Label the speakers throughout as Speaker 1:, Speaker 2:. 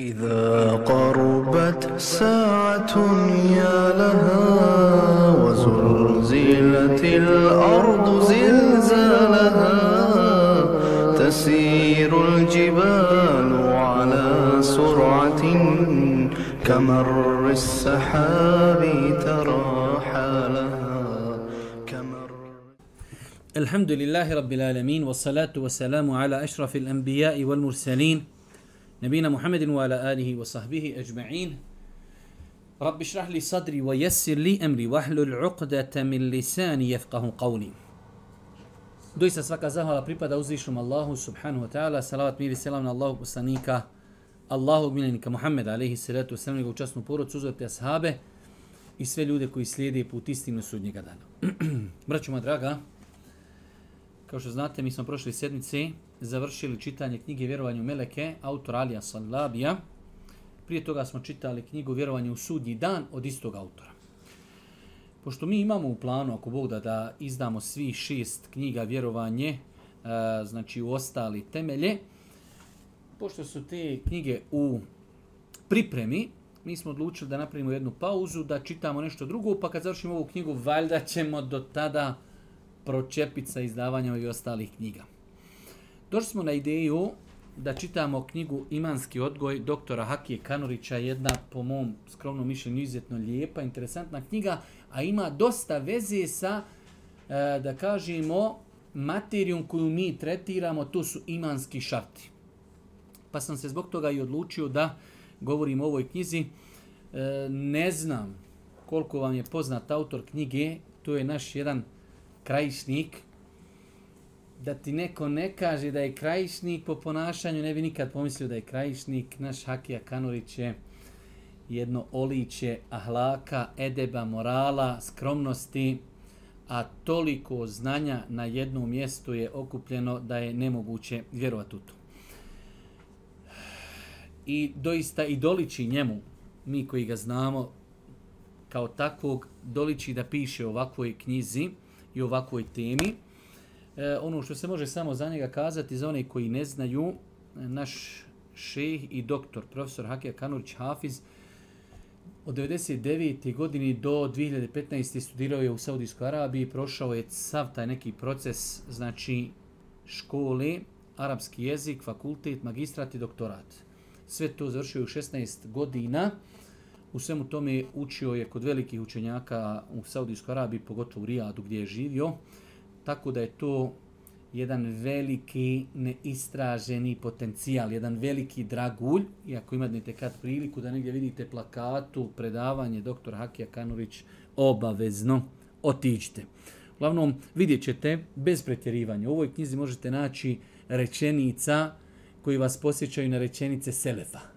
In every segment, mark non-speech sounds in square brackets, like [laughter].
Speaker 1: إذا قربت ساعة يا لها وزلزلت الأرض زلزالها تسير الجبال على سرعة كمر السحاب ترى حالها كمر
Speaker 2: الحمد لله رب العالمين والصلاة والسلام على أشرف الأنبياء والمرسلين نبينا محمد وعلى آله وصحبه أجمعين رب اشرح لي صدري ويسر لي أمري واحلل عقدة من لساني يفقه قولي دويسة سفاكة زهوة لبريبا دوزيشم الله سبحانه وتعالى صلاة ميري سلام الله بسانيك الله بمينك محمد عليه الصلاة والسلام لك وشاسم بورو تسوزو بتأصحابه i sve ljude koji slijede put istinu sudnjega dana. [clears throat] Braćo moja draga, kao što znate, mi smo prošli sedmice završili čitanje knjige Vjerovanje u Meleke, autor Alija Salilabija. Prije toga smo čitali knjigu Vjerovanje u sudnji dan od istog autora. Pošto mi imamo u planu, ako Bog da, da izdamo svi šest knjiga Vjerovanje, e, znači u ostali temelje, pošto su te knjige u pripremi, mi smo odlučili da napravimo jednu pauzu, da čitamo nešto drugo, pa kad završimo ovu knjigu, valjda ćemo do tada pročepiti sa izdavanjem i ostalih knjiga. Došli smo na ideju da čitamo knjigu Imanski odgoj doktora Hakije Kanurića, jedna po mom skromnom mišljenju izvjetno lijepa, interesantna knjiga, a ima dosta veze sa, e, da kažemo, materijom koju mi tretiramo, to su imanski šarti. Pa sam se zbog toga i odlučio da govorim o ovoj knjizi. E, ne znam koliko vam je poznat autor knjige, to je naš jedan krajišnik, da ti neko ne kaže da je krajišnik po ponašanju, ne bi nikad pomislio da je krajišnik. Naš Hakija Kanurić je jedno oliće ahlaka, edeba, morala, skromnosti, a toliko znanja na jednom mjestu je okupljeno da je nemoguće vjerovati u to. I doista i doliči njemu, mi koji ga znamo kao takvog, doliči da piše o ovakvoj knjizi i ovakvoj temi, E, ono što se može samo za njega kazati, za one koji ne znaju, e, naš šeh i doktor, profesor Hakija Kanurić Hafiz, od 99. godine do 2015. studirao je u Saudijskoj Arabiji, prošao je sav taj neki proces, znači škole, arapski jezik, fakultet, magistrat i doktorat. Sve to završio je u 16 godina. U svemu tome učio je kod velikih učenjaka u Saudijskoj Arabiji, pogotovo u Rijadu gdje je živio tako da je to jedan veliki neistraženi potencijal, jedan veliki dragulj, i ako imate kad priliku da negdje vidite plakatu, predavanje, doktor Hakija Kanurić, obavezno otiđite. Uglavnom, vidjet ćete, bez pretjerivanja, u ovoj knjizi možete naći rečenica koji vas posjećaju na rečenice Selefa.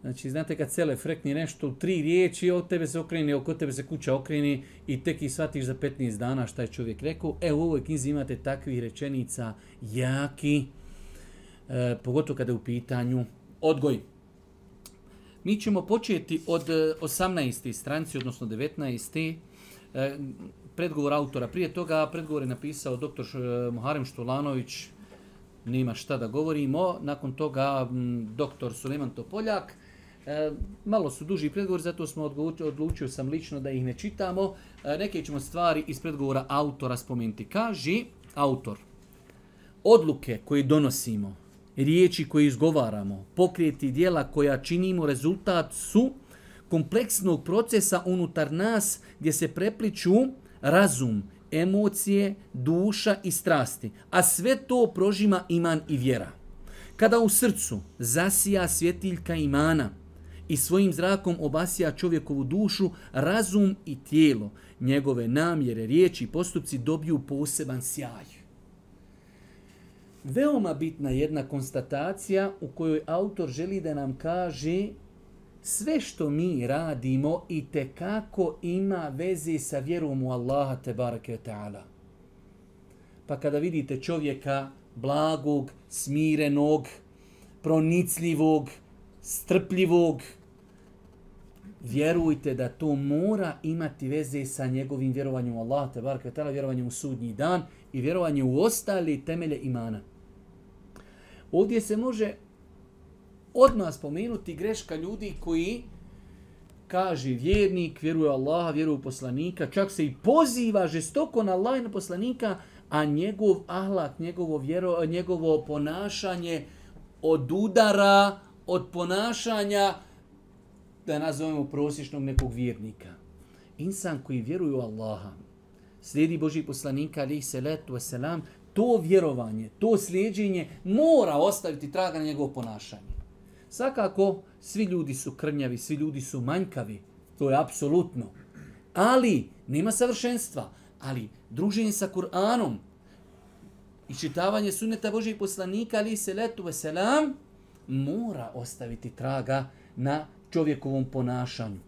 Speaker 2: Znači, znate kad cele frekni nešto u tri riječi, od tebe se okreni, oko tebe se kuća okreni i tek i shvatiš za 15 dana šta je čovjek rekao. E, u ovoj knjizi imate takvih rečenica jaki, e, pogotovo kada je u pitanju odgoj. Mi ćemo početi od 18. E, stranci, odnosno 19. E, predgovor autora. Prije toga predgovor je napisao dr. E, Muharem Štulanović, nema šta da govorimo. Nakon toga m, doktor Suleman Topoljak, E, malo su duži predgovori, zato smo odgovorili, odlučio sam lično da ih ne čitamo. E, neke ćemo stvari iz predgovora autora spomenuti. Kaži, autor, odluke koje donosimo, riječi koje izgovaramo, pokrijeti dijela koja činimo rezultat su kompleksnog procesa unutar nas gdje se prepliču razum, emocije, duša i strasti, a sve to prožima iman i vjera. Kada u srcu zasija svjetiljka imana, i svojim zrakom obasija čovjekovu dušu, razum i tijelo. Njegove namjere, riječi i postupci dobiju poseban sjaj. Veoma bitna jedna konstatacija u kojoj autor želi da nam kaže sve što mi radimo i te kako ima veze sa vjerom u Allaha te barake ta'ala. Pa kada vidite čovjeka blagog, smirenog, pronicljivog, strpljivog, vjerujte da to mora imati veze sa njegovim vjerovanjem u Allaha te barka tala vjerovanjem u sudnji dan i vjerovanjem u ostali temelje imana ovdje se može odmah spomenuti greška ljudi koji kaže vjernik, vjeruje Allaha, vjeruje u poslanika, čak se i poziva žestoko na Allaha i na poslanika, a njegov ahlak, njegovo, vjero, njegovo ponašanje od udara, od ponašanja, da nazovemo prosječnog nekog vjernika. Insan koji vjeruje u Allaha, slijedi Boži poslanika, ali se letu selam, to vjerovanje, to slijedženje mora ostaviti traga na njegovo ponašanje. Svakako, svi ljudi su krnjavi, svi ljudi su manjkavi, to je apsolutno. Ali, nema savršenstva, ali druženje sa Kur'anom i čitavanje suneta Božih poslanika, ali se letu selam, mora ostaviti traga na čovjekovom ponašanju.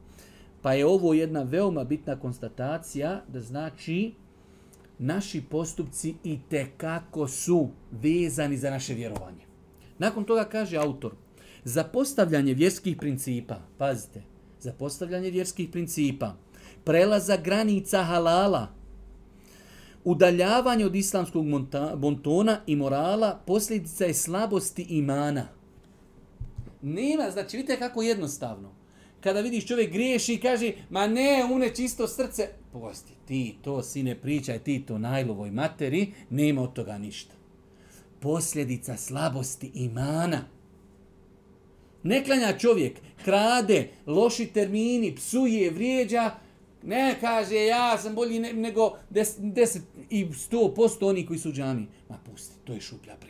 Speaker 2: Pa je ovo jedna veoma bitna konstatacija da znači naši postupci i te kako su vezani za naše vjerovanje. Nakon toga kaže autor, za postavljanje vjerskih principa, pazite, za postavljanje vjerskih principa, prelaza granica halala, udaljavanje od islamskog bontona i morala posljedica je slabosti imana – Nema, znači vidite kako jednostavno. Kada vidiš čovjek griješi i kaže, ma ne, une čisto srce. Posti, ti to sine pričaj, ti to najlovoj materi, nema od toga ništa. Posljedica slabosti imana. Ne klanja čovjek, krade, loši termini, psuje, vrijeđa, ne kaže ja sam bolji ne, nego 10 i 100% oni koji su u džami. Ma pusti, to je šuplja priča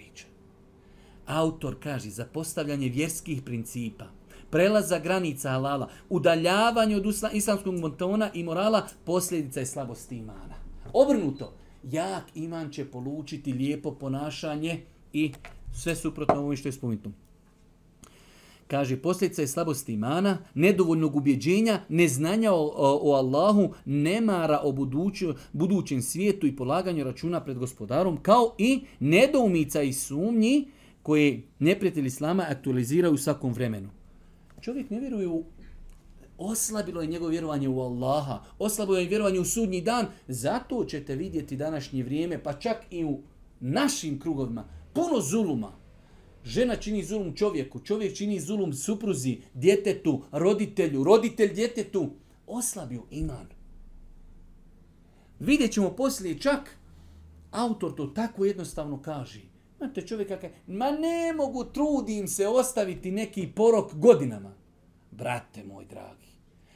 Speaker 2: autor kaže, za postavljanje vjerskih principa, prelaza granica halala, udaljavanje od islamskog montona i morala, posljedica je slabosti imana. Obrnuto, jak iman će polučiti lijepo ponašanje i sve suprotno ovome što je spomenuto. Kaže, posljedica je slabosti imana, nedovoljnog ubjeđenja, neznanja o, o, o Allahu, nemara o buduću, budućem svijetu i polaganju računa pred gospodarom, kao i nedoumica i sumnji, koje neprijatelji Islama aktualiziraju u svakom vremenu. Čovjek ne vjeruje u... Oslabilo je njegovo vjerovanje u Allaha. Oslabilo je vjerovanje u sudnji dan. Zato ćete vidjeti današnje vrijeme, pa čak i u našim krugovima, puno zuluma. Žena čini zulum čovjeku, čovjek čini zulum supruzi, djetetu, roditelju, roditelj djetetu. Oslabio iman. Vidjet ćemo poslije čak, autor to tako jednostavno kaže. Imate čovjeka kaj, ma ne mogu, trudim se ostaviti neki porok godinama. Brate moj dragi,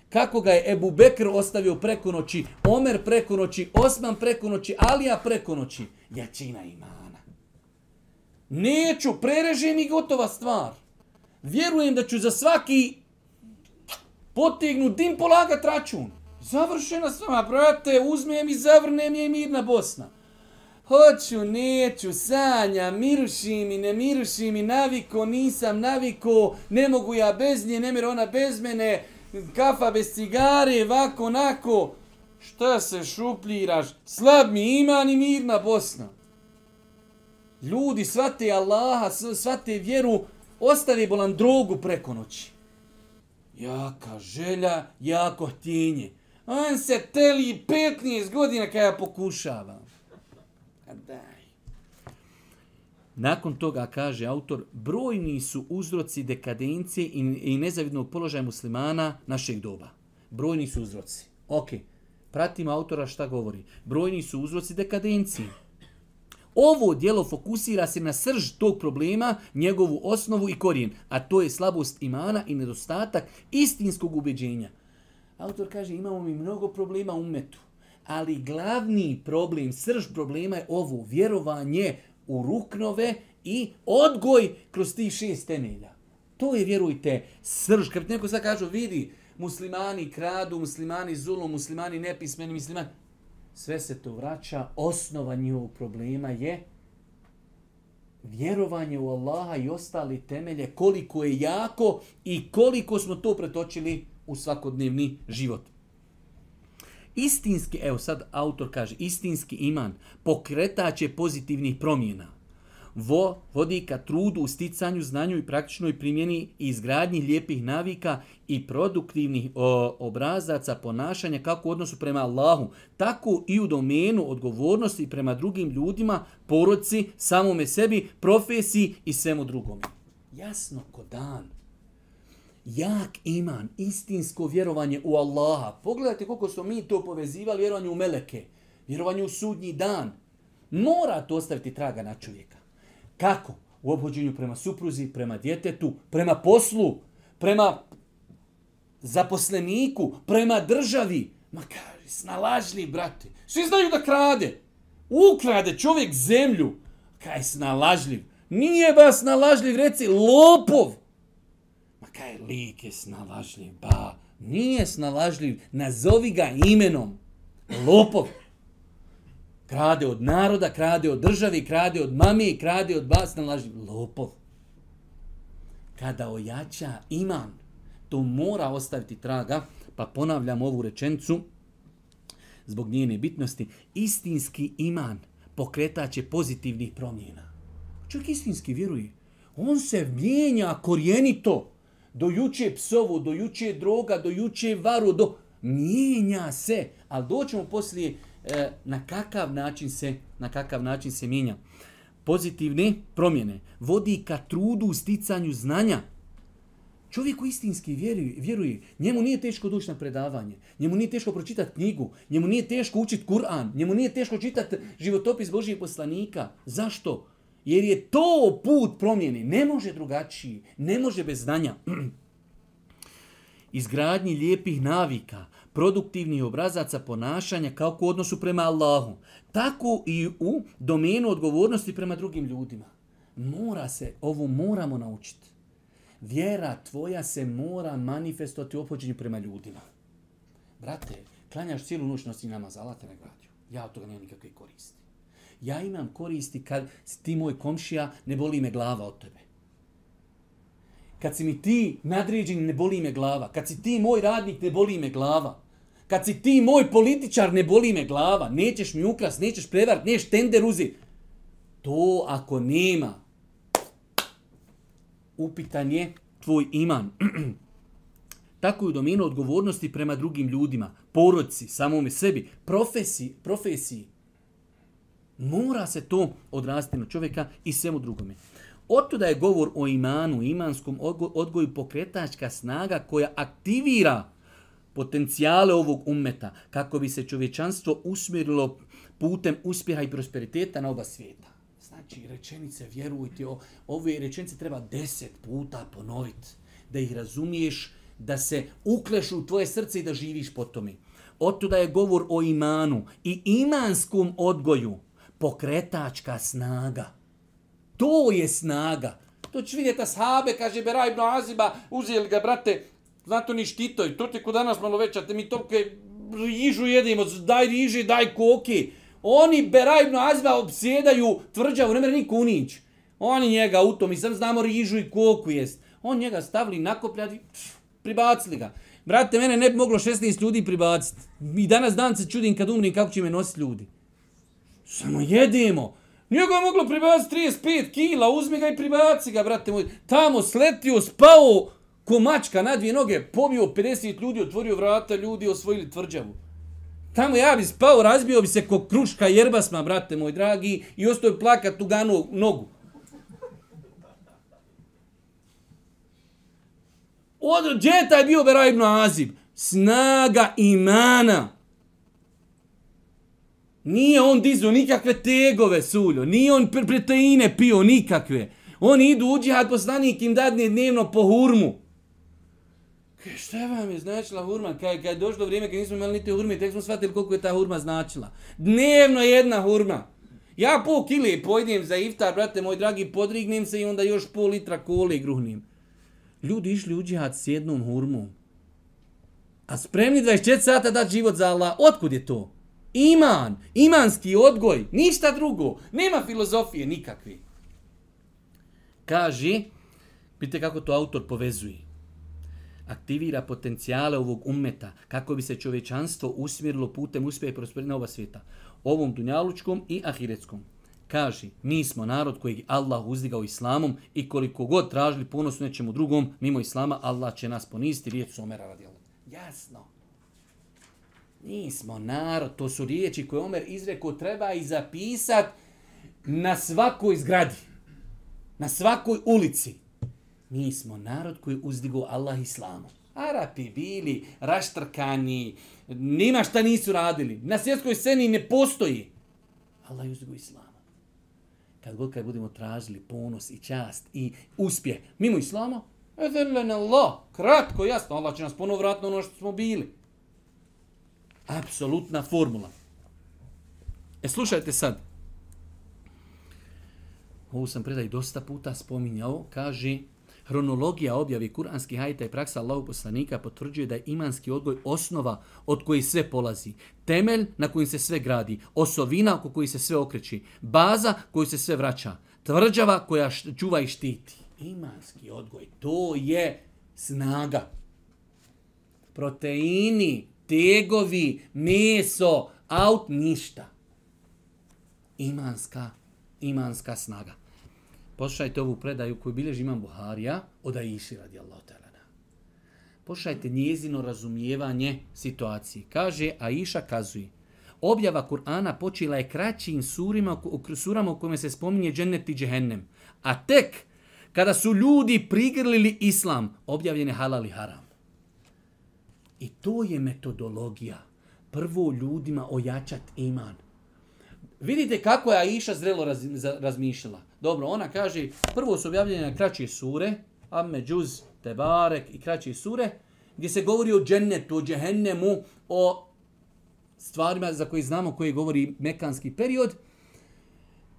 Speaker 2: kako ga je Ebu Bekr ostavio preko noći, Omer preko noći, Osman preko noći, Alija preko noći, jačina imana. Neću, prereži mi gotova stvar. Vjerujem da ću za svaki potignu dim polagat račun. Završena stvar, brate, uzmem i zavrnem je mirna Bosna. Bosna hoću, neću, sanja, miruši mi, ne miruši mi, naviko, nisam naviko, ne mogu ja bez nje, ne mir ona bez mene, kafa bez cigare, vako, nako. Šta se šupljiraš? Slab mi iman i mirna Bosna. Ljudi svate Allaha, svate vjeru, ostavi bolan drogu preko noći. Jaka želja, jako htjenje. On se teli 15 godina kada ja pokušavam daji. Nakon toga, kaže autor, brojni su uzroci dekadencije i, i nezavidnog položaja muslimana našeg doba. Brojni su uzroci. Ok, pratimo autora šta govori. Brojni su uzroci dekadencije. Ovo dijelo fokusira se na srž tog problema, njegovu osnovu i korijen, a to je slabost imana i nedostatak istinskog ubeđenja. Autor kaže, imamo mi mnogo problema u metu ali glavni problem, srž problema je ovo vjerovanje u ruknove i odgoj kroz ti šest temelja. To je, vjerujte, srž. Kad neko sad kaže, vidi, muslimani kradu, muslimani zulu, muslimani nepismeni, muslimani... Sve se to vraća. Osnova njihovog problema je vjerovanje u Allaha i ostali temelje, koliko je jako i koliko smo to pretočili u svakodnevni život istinski, evo sad autor kaže, istinski iman pokretaće pozitivnih promjena. Vo vodi ka trudu u sticanju, znanju i praktičnoj primjeni i izgradnji lijepih navika i produktivnih o, obrazaca ponašanja kako u odnosu prema Allahu, tako i u domenu odgovornosti prema drugim ljudima, porodci, samome sebi, profesiji i svemu drugome. Jasno ko dan jak iman, istinsko vjerovanje u Allaha. Pogledajte koliko smo mi to povezivali, vjerovanje u meleke, vjerovanje u sudnji dan. Mora to ostaviti traga na čovjeka. Kako? U obhođenju prema supruzi, prema djetetu, prema poslu, prema zaposleniku, prema državi. Ma kaži, snalažli, brate. Svi znaju da krade. Ukrade čovjek zemlju. Kaj snalažljiv. Nije ba snalažljiv, reci lopov kakav je lik je snalažljiv, ba, nije snalažljiv, nazovi ga imenom, lopov. Krade od naroda, krade od državi, krade od mami, krade od ba, snalažljiv, lopov. Kada ojača iman, to mora ostaviti traga, pa ponavljam ovu rečencu, zbog njene bitnosti, istinski iman pokretaće pozitivnih promjena. Čovjek istinski vjeruje. On se mijenja korijenito do juče psovo, do juče droga, do juče varu, do... Mijenja se, ali doćemo poslije e, na kakav način se, na kakav način se mijenja. Pozitivne promjene vodi ka trudu u sticanju znanja. Čovjek koji istinski vjeruje, vjeruje, njemu nije teško doći na predavanje, njemu nije teško pročitati knjigu, njemu nije teško učiti Kur'an, njemu nije teško čitati životopis Božijeg poslanika. Zašto? Zašto? Jer je to put promjene. Ne može drugačiji. Ne može bez znanja. [clears throat] Izgradnji lijepih navika, produktivnih obrazaca ponašanja kako u odnosu prema Allahu, tako i u domenu odgovornosti prema drugim ljudima. Mora se, ovo moramo naučiti. Vjera tvoja se mora manifestovati u opođenju prema ljudima. Brate, klanjaš cijelu noć, nosi namaz, Allah te ne gradio. Ja od toga nijem nikakve koristi ja imam koristi kad si ti moj komšija, ne boli me glava od tebe. Kad si mi ti nadređen, ne boli me glava. Kad si ti moj radnik, ne boli me glava. Kad si ti moj političar, ne boli me glava. Nećeš mi ukras, nećeš prevarati, nećeš tender uzeti. To ako nema, upitan je tvoj iman. [clears throat] Tako je u domenu odgovornosti prema drugim ljudima, porodci, samome sebi, profesiji, profesiji, Mora se to odrasti na čovjeka i svemu drugome. Oto da je govor o imanu, imanskom odgoju pokretačka snaga koja aktivira potencijale ovog ummeta kako bi se čovječanstvo usmjerilo putem uspjeha i prosperiteta na oba svijeta. Znači, rečenice, vjerujte, o, ove rečenice treba deset puta ponoviti da ih razumiješ, da se ukleš u tvoje srce i da živiš po tome. Oto da je govor o imanu i imanskom odgoju pokretačka snaga. To je snaga. To će vidjeti ashabe, kaže Bera ibn Aziba, uzijeli ga, brate, znate oni štitoj, to ti kod danas malo veća, mi toke rižu jedemo, daj riže, daj koke. Oni Bera ibn Aziba obsjedaju tvrđavu, ne mre niko unić. Oni njega u tom, i sam znamo rižu i koku jest. On njega stavili nakopljati, pribacili ga. Brate, mene ne bi moglo 16 ljudi pribaciti. I danas dan se čudim kad umrim kako će me nositi ljudi. Samo jedemo. Njega je moglo pribaciti 35 kila, uzmi ga i pribaci ga, brate moj. Tamo sletio, spao ko mačka na dvije noge, pobio 50 ljudi, otvorio vrata, ljudi osvojili tvrđavu. Tamo ja bi spao, razbio bi se ko kruška jerbasma, brate moj dragi, i ostao je plakat u ganu nogu. Odrođeta je bio Beraj ibn Azib. Snaga imana. Nije on dizio nikakve tegove suljo, nije on proteine pio nikakve. Oni idu u džihad poslanik im dadne dnevno po hurmu. Kaj, šta vam je značila hurma? Kaj, kad je došlo vrijeme kad nismo imali niti hurme, tek smo shvatili koliko je ta hurma značila. Dnevno jedna hurma. Ja pol kile pojedem za iftar, brate moj dragi, podrignem se i onda još pol litra kole gruhnim. Ljudi išli u džihad s jednom hurmom. A spremni 24 sata dati život za Allah. Otkud je to? iman, imanski odgoj, ništa drugo. Nema filozofije nikakve. Kaži, vidite kako to autor povezuje. Aktivira potencijale ovog ummeta kako bi se čovečanstvo usmjerilo putem uspjeha i prosperina ova svijeta. Ovom dunjalučkom i ahiretskom. Kaži, mi smo narod kojeg Allah uzdigao islamom i koliko god tražili ponos u nečemu drugom, mimo islama, Allah će nas poniziti, riječ su omera radijalu. Jasno. Yes, Nismo narod, to su riječi koje Omer izrekao, treba i zapisat na svakoj zgradi, na svakoj ulici. Nismo narod koji uzdigu Allah islamu. Arapi bili raštrkani, nima šta nisu radili. Na svjetskoj sceni ne postoji. Allah uzdigu islamu. Kad god kad budemo tražili ponos i čast i uspjeh mimo islama, Allah, kratko, jasno, Allah će nas ponovratno ono što smo bili apsolutna formula. E, slušajte sad. Ovo sam predaj dosta puta spominjao. Kaže, Hronologija objavi kuranskih hajta i praksa Allahog poslanika potvrđuje da je imanski odgoj osnova od koje sve polazi, temelj na kojim se sve gradi, osovina oko koji se sve okreći, baza koju se sve vraća, tvrđava koja čuva i štiti. Imanski odgoj, to je snaga. Proteini, tegovi, meso, aut, ništa. Imanska, imanska snaga. Pošajte ovu predaju koju bilježi imam Buharija od Aisha radijallahu ta'ala. Pošajte njezino razumijevanje situacije. Kaže, a Iša kazuje, objava Kur'ana počela je kraćim surima, surama u kojima se spominje džennet i džehennem. A tek kada su ljudi prigrlili islam, objavljen je halal i haram. I to je metodologija. Prvo ljudima ojačat iman. Vidite kako je Aisha zrelo razmišljala. Dobro, ona kaže, prvo su objavljene kraće sure, Ammeđuz, Tebarek i kraće sure, gdje se govori o džennetu, o džehennemu, o stvarima za koje znamo koje govori mekanski period.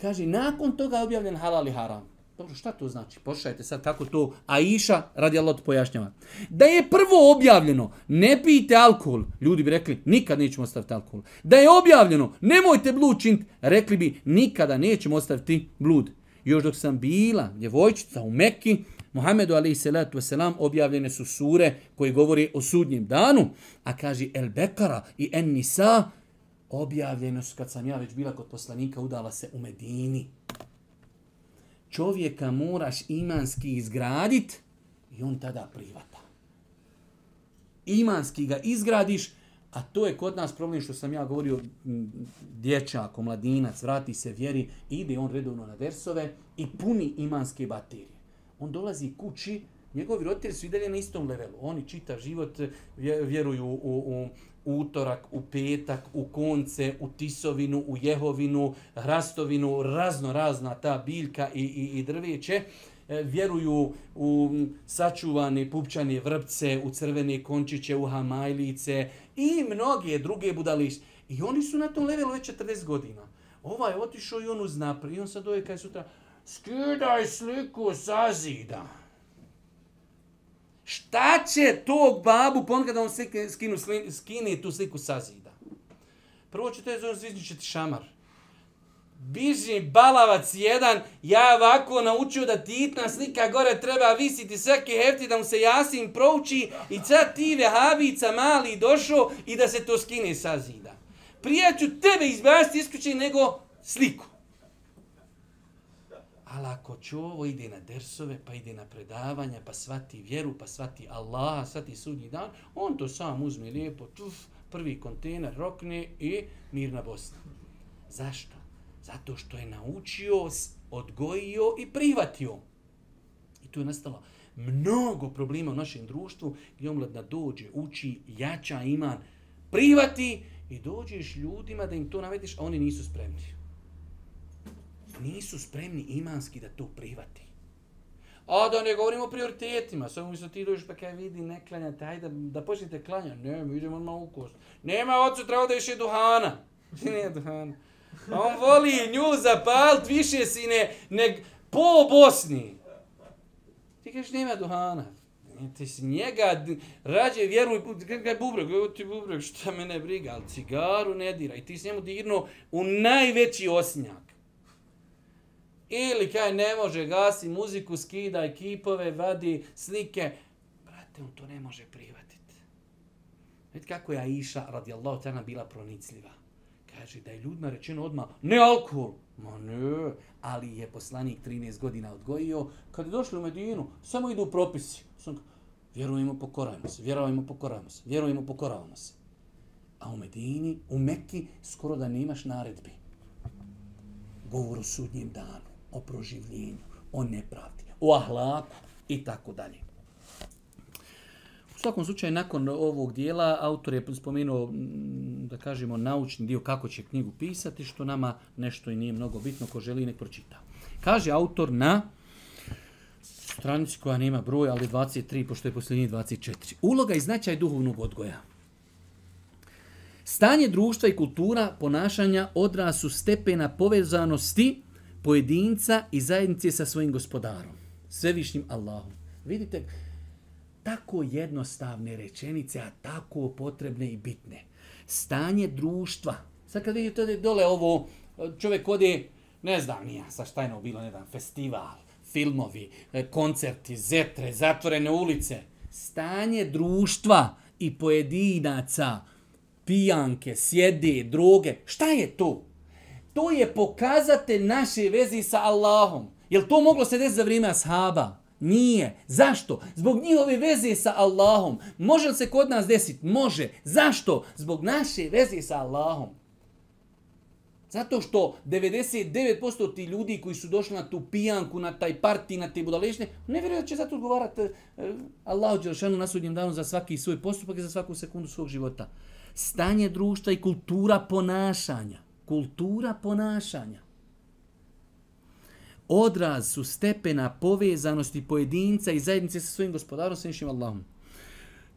Speaker 2: Kaže, nakon toga je objavljen halal i haram. Dobro, šta to znači? Pošajte sad kako to Aisha radi Allah pojašnjava. Da je prvo objavljeno, ne pijte alkohol, ljudi bi rekli, nikad nećemo ostaviti alkohol. Da je objavljeno, nemojte blud činit, rekli bi, nikada nećemo ostaviti blud. Još dok sam bila djevojčica u Mekki, Muhammedu alaihi salatu wasalam objavljene su sure koje govori o sudnjem danu, a kaže El Bekara i En Nisa objavljene su kad sam ja već bila kod poslanika udala se u Medini čovjeka moraš imanski izgradit i on tada privata. Imanski ga izgradiš, a to je kod nas problem što sam ja govorio dječak, mladinac, vrati se, vjeri, ide on redovno na versove i puni imanske baterije. On dolazi kući, Njegovi roditelji su i dalje na istom levelu. Oni čitav život vjeruju u, u, u utorak, u petak, u konce, u tisovinu, u jehovinu, rastovinu, razno razna ta biljka i, i, i drveće. E, vjeruju u sačuvane pupčane vrpce, u crvene končiće, u hamajlice i mnoge druge budališće. I oni su na tom levelu već 40 godina. Ovaj otišao i on uznapri. I on sad ove kaj sutra, skidaj sliku sa zida. Šta će tog babu ponekad da on skinu, skini tu sliku sa zida? Prvo će to je zvizničit šamar. Bižni balavac jedan, ja ovako naučio da titna slika gore treba visiti svaki hefti da mu se jasim prouči i sad ti vehavica mali došao i da se to skine sa zida. Prija ću tebe izbaciti iskući nego sliku ali ako će ovo ide na dersove, pa ide na predavanja, pa svati vjeru, pa svati Allaha, svati sudnji dan, on to sam uzme lijepo, tuf, prvi kontener rokne i mir na Bosnu. Zašto? Zato što je naučio, odgojio i prihvatio. I tu je nastalo mnogo problema u našem društvu gdje omladna dođe, uči, jača iman, prihvati i dođeš ljudima da im to navediš, a oni nisu spremni nisu spremni imanski da to prihvati. A da ne govorimo o prioritetima, samo mi se ti dođeš pa kaj vidi ne klanjate, ajde da, da počnete klanja, ne, mi idemo odmah u kost. Nema ocu, treba da više duhana. [laughs] Nije duhana. On voli nju zapalit više sine, neg po Bosni. Ti kažeš nema duhana. E, ti si njega, rađe vjeruj, kada je bubrek, evo ti bubrek, šta mene briga, ali cigaru ne dira. I ti si njemu dirno u najveći osnjak. Ili kaj ne može, gasi muziku, skida ekipove, vadi slike. Brate, on to ne može prihvatiti. Vidite kako je Aisha radijallahu ta'ala bila pronicljiva. Kaže da je ljudima rečeno odma ne alkohol. Ma ne, ali je poslanik 13 godina odgojio. Kad je došli u Medinu, samo idu propisi. Sam vjerujemo, pokorajmo se, vjerujemo, pokorajmo se, vjerujemo, pokorajmo se. A u Medini, u Mekki, skoro da nemaš naredbi. Govor o sudnjem danu o proživljenju, o nepravdi, o ahlaku i tako dalje. U svakom slučaju, nakon ovog dijela, autor je spomenuo, da kažemo, naučni dio kako će knjigu pisati, što nama nešto i nije mnogo bitno, ko želi nek pročita. Kaže autor na stranici koja nema broj, ali 23, pošto je posljednji 24. Uloga i značaj duhovnog odgoja. Stanje društva i kultura ponašanja odrasu stepena povezanosti pojedinca i zajednice sa svojim gospodarom, svevišnjim Allahom. Vidite, tako jednostavne rečenice, a tako potrebne i bitne. Stanje društva. Sad kad vidite da je dole ovo, čovjek ode, ne znam nija, sa šta je ono bilo, ne dan, festival, filmovi, e, koncerti, zetre, zatvorene ulice. Stanje društva i pojedinaca, pijanke, sjede, droge, šta je to? To je pokazatelj naše vezi sa Allahom. Jel to moglo se desiti za vrijeme ashaba? Nije. Zašto? Zbog njihove veze sa Allahom. Može li se kod nas desiti? Može. Zašto? Zbog naše veze sa Allahom. Zato što 99% ti ljudi koji su došli na tu pijanku, na taj parti, na te budalešne, ne vjeruju da će zato odgovarati eh, Allahu Đelšanu na sudnjem danu za svaki svoj postupak i za svaku sekundu svog života. Stanje društva i kultura ponašanja kultura ponašanja. Odraz su stepena povezanosti pojedinca i zajednice sa svojim gospodarom, sa nišim Allahom.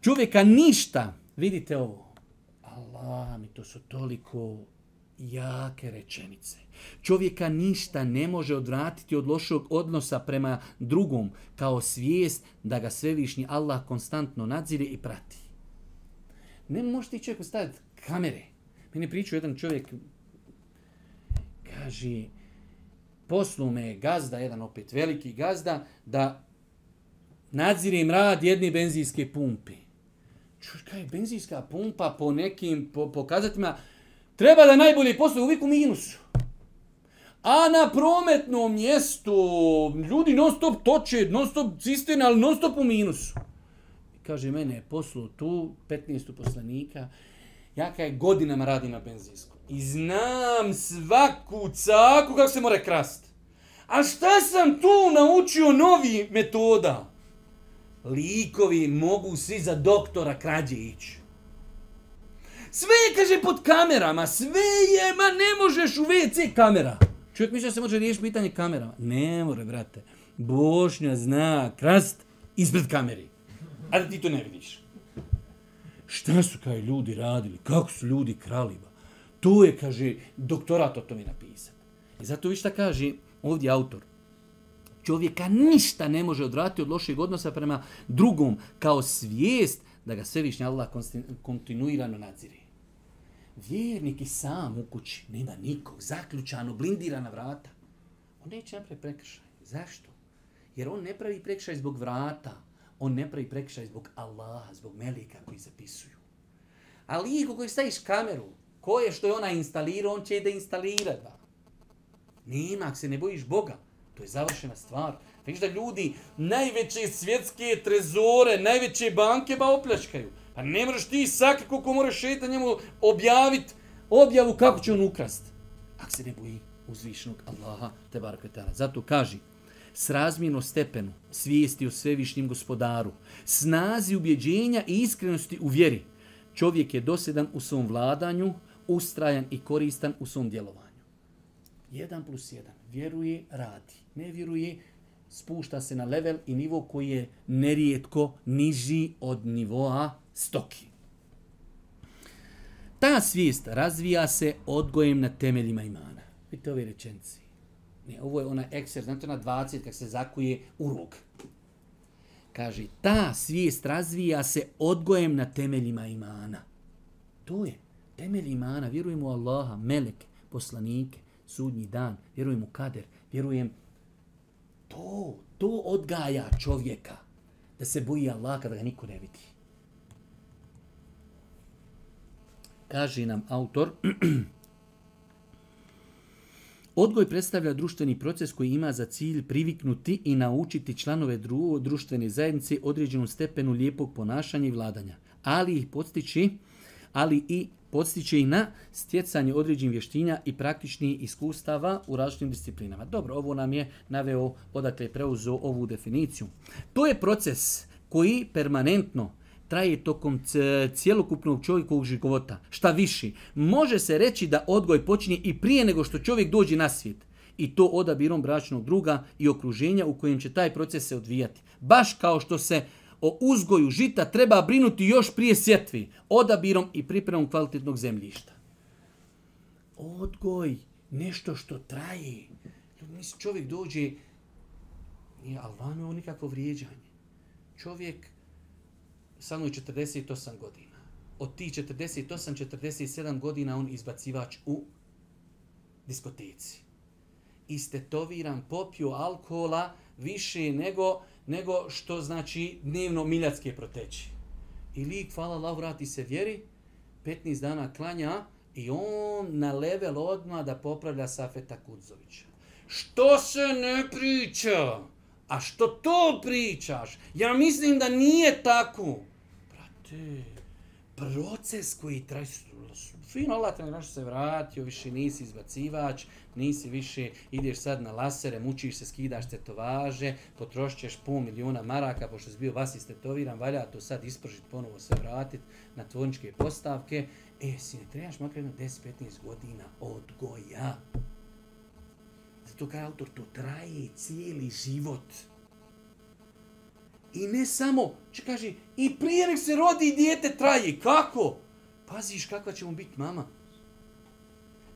Speaker 2: Čovjeka ništa, vidite ovo, Allah mi, to su toliko jake rečenice. Čovjeka ništa ne može odvratiti od lošog odnosa prema drugom kao svijest da ga svevišnji Allah konstantno nadzire i prati. Ne može ti čovjek postaviti kamere. Meni pričao jedan čovjek, kaže, poslu me gazda, jedan opet veliki gazda, da nadzirim rad jedne benzinske pumpe. Čuš, kaj je benzinska pumpa po nekim po, pokazatima? Treba da najbolje posluje uvijek u minusu. A na prometnom mjestu ljudi non stop toče, non stop cisterne, ali non stop u minusu. Kaže, mene je poslu tu, 15 poslanika, ja kaj godinama radim na benzinsku. I znam svaku caku kako se more krast. A šta sam tu naučio novi metoda? Likovi mogu svi za doktora krađe ići. Sve je, kaže, pod kamerama, sve je, ma ne možeš u WC kamera. Čovjek misli da se može riješiti pitanje kamerama. Ne more, brate. Bošnja zna krast ispred kameri. A da ti to ne vidiš. Šta su kaj ljudi radili? Kako su ljudi kraliba? To je, kaže, doktorat o tome napisat. I zato višta kaže ovdje autor. Čovjeka ništa ne može odvratiti od lošeg odnosa prema drugom kao svijest da ga svevišnji Allah kontinuirano nadzire. Vjernik i sam u kući nema nikog, zaključano, blindirana vrata. On neće napraviti prekršaj. Zašto? Jer on ne pravi prekršaj zbog vrata. On ne pravi prekršaj zbog Allaha, zbog melika koji zapisuju. Ali i koji staviš kameru, Ko je što je ona instalira, on će i da instalira. Da. Nima, ako se ne bojiš Boga, to je završena stvar. Viš da ljudi najveće svjetske trezore, najveće banke ba opljačkaju. Pa ne možeš ti sakri koliko moraš šeta njemu objaviti objavu kako će on ukrast. Ako se ne boji uzvišnog Allaha, te bar kvetara. Zato kaži, s razmjeno stepenu svijesti o svevišnjem gospodaru, snazi ubjeđenja i iskrenosti u vjeri, čovjek je dosedan u svom vladanju, ustrajan i koristan u svom djelovanju. 1 plus 1. Vjeruje, radi. Ne vjeruje, spušta se na level i nivo koji je nerijetko niži od nivoa stoki. Ta svijest razvija se odgojem na temeljima imana. Vidite ove rečenci. Ne, ovo je ona ekser, znate ona 20 kak se zakuje u rog. Kaže, ta svijest razvija se odgojem na temeljima imana. To je temelj imana, vjerujem u Allaha, meleke, poslanike, sudnji dan, vjerujem u kader, vjerujem to, to odgaja čovjeka da se boji Allaha kada ga niko ne vidi. Kaže nam autor, [clears throat] Odgoj predstavlja društveni proces koji ima za cilj priviknuti i naučiti članove dru društvene zajednice određenu stepenu lijepog ponašanja i vladanja, ali ih podstići, ali i podstiče i na stjecanje određenih vještinja i praktičnih iskustava u različitim disciplinama. Dobro, ovo nam je naveo odakle je preuzeo ovu definiciju. To je proces koji permanentno traje tokom cjelokupnog čovjekovog života. Šta više, može se reći da odgoj počinje i prije nego što čovjek dođe na svijet. I to odabirom bračnog druga i okruženja u kojem će taj proces se odvijati. Baš kao što se uh, o uzgoju žita treba brinuti još prije sjetvi, odabirom i pripremom kvalitetnog zemljišta. Odgoj, nešto što traje. Mislim, čovjek dođe, nije Albano, on nikakvo vrijeđanje. Čovjek sa mnom 48 godina. Od ti 48-47 godina on izbacivač u diskoteci. Istetoviran, popio alkohola više nego nego što znači dnevno miljatske proteći. I lik, hvala Allah, vrati se vjeri, 15 dana klanja i on na level odmah da popravlja Safeta Kudzovića. Što se ne priča? A što to pričaš? Ja mislim da nije tako. Brate, proces koji traje, fino, Allah te nešto se vratio, više nisi izbacivač, nisi više, ideš sad na lasere, mučiš se, skidaš tetovaže, potrošćeš pol miliona maraka, pošto si bio vas istetoviran, valja to sad ispržit, ponovo se vratit na tvorničke postavke. E, sine, trebaš makar jedno 10-15 godina odgoja. Zato kaj autor, to traje cijeli život. I ne samo, če kaže, i prije nek se rodi dijete traji. Kako? Kako? paziš kakva će mu biti mama.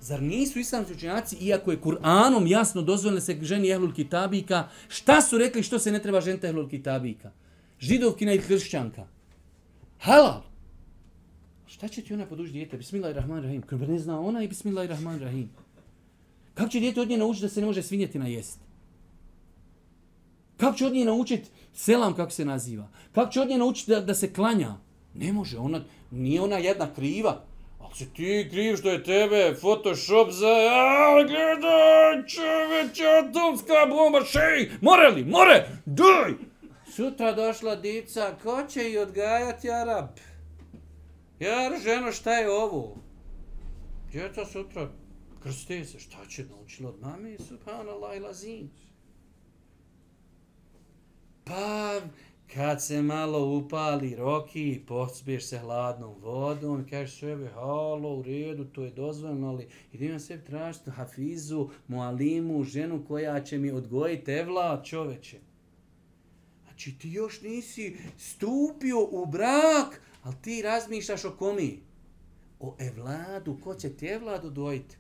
Speaker 2: Zar nisu islamski učenjaci, iako je Kur'anom jasno dozvoljeno se ženi ehlul kitabika, šta su rekli što se ne treba ženta ehlul kitabika? Židovkina i hršćanka. Halal! Šta će ti ona poduži djete? Bismillahirrahmanirrahim. Kako ne zna ona i Bismillahirrahmanirrahim. Kako će djete od nje naučiti da se ne može svinjeti na jest? Kako će od nje naučiti selam kako se naziva? Kako će od nje naučiti da, da se klanja? Kako Ne može, ona, nije ona jedna kriva. Ako se ti kriv što je tebe, Photoshop za... Aaaa, gledaj, čoveč, atomska bomba, šej, more li, more, daj! Sutra došla dica, ko će i odgajati Arab? Jar, ženo, šta je ovo? Djeca sutra krste se, šta će naučila od mame, subhanallah, ilazim. Pa, Kad se malo upali roki, pospiješ se hladnom vodom i kažeš sebi, halo, u redu, to je dozvoljeno, ali idem se tražiti hafizu, mualimu, ženu koja će mi odgojiti evla čoveče. Znači ti još nisi stupio u brak, ali ti razmišljaš o komi? O evladu, ko će ti evladu dojiti?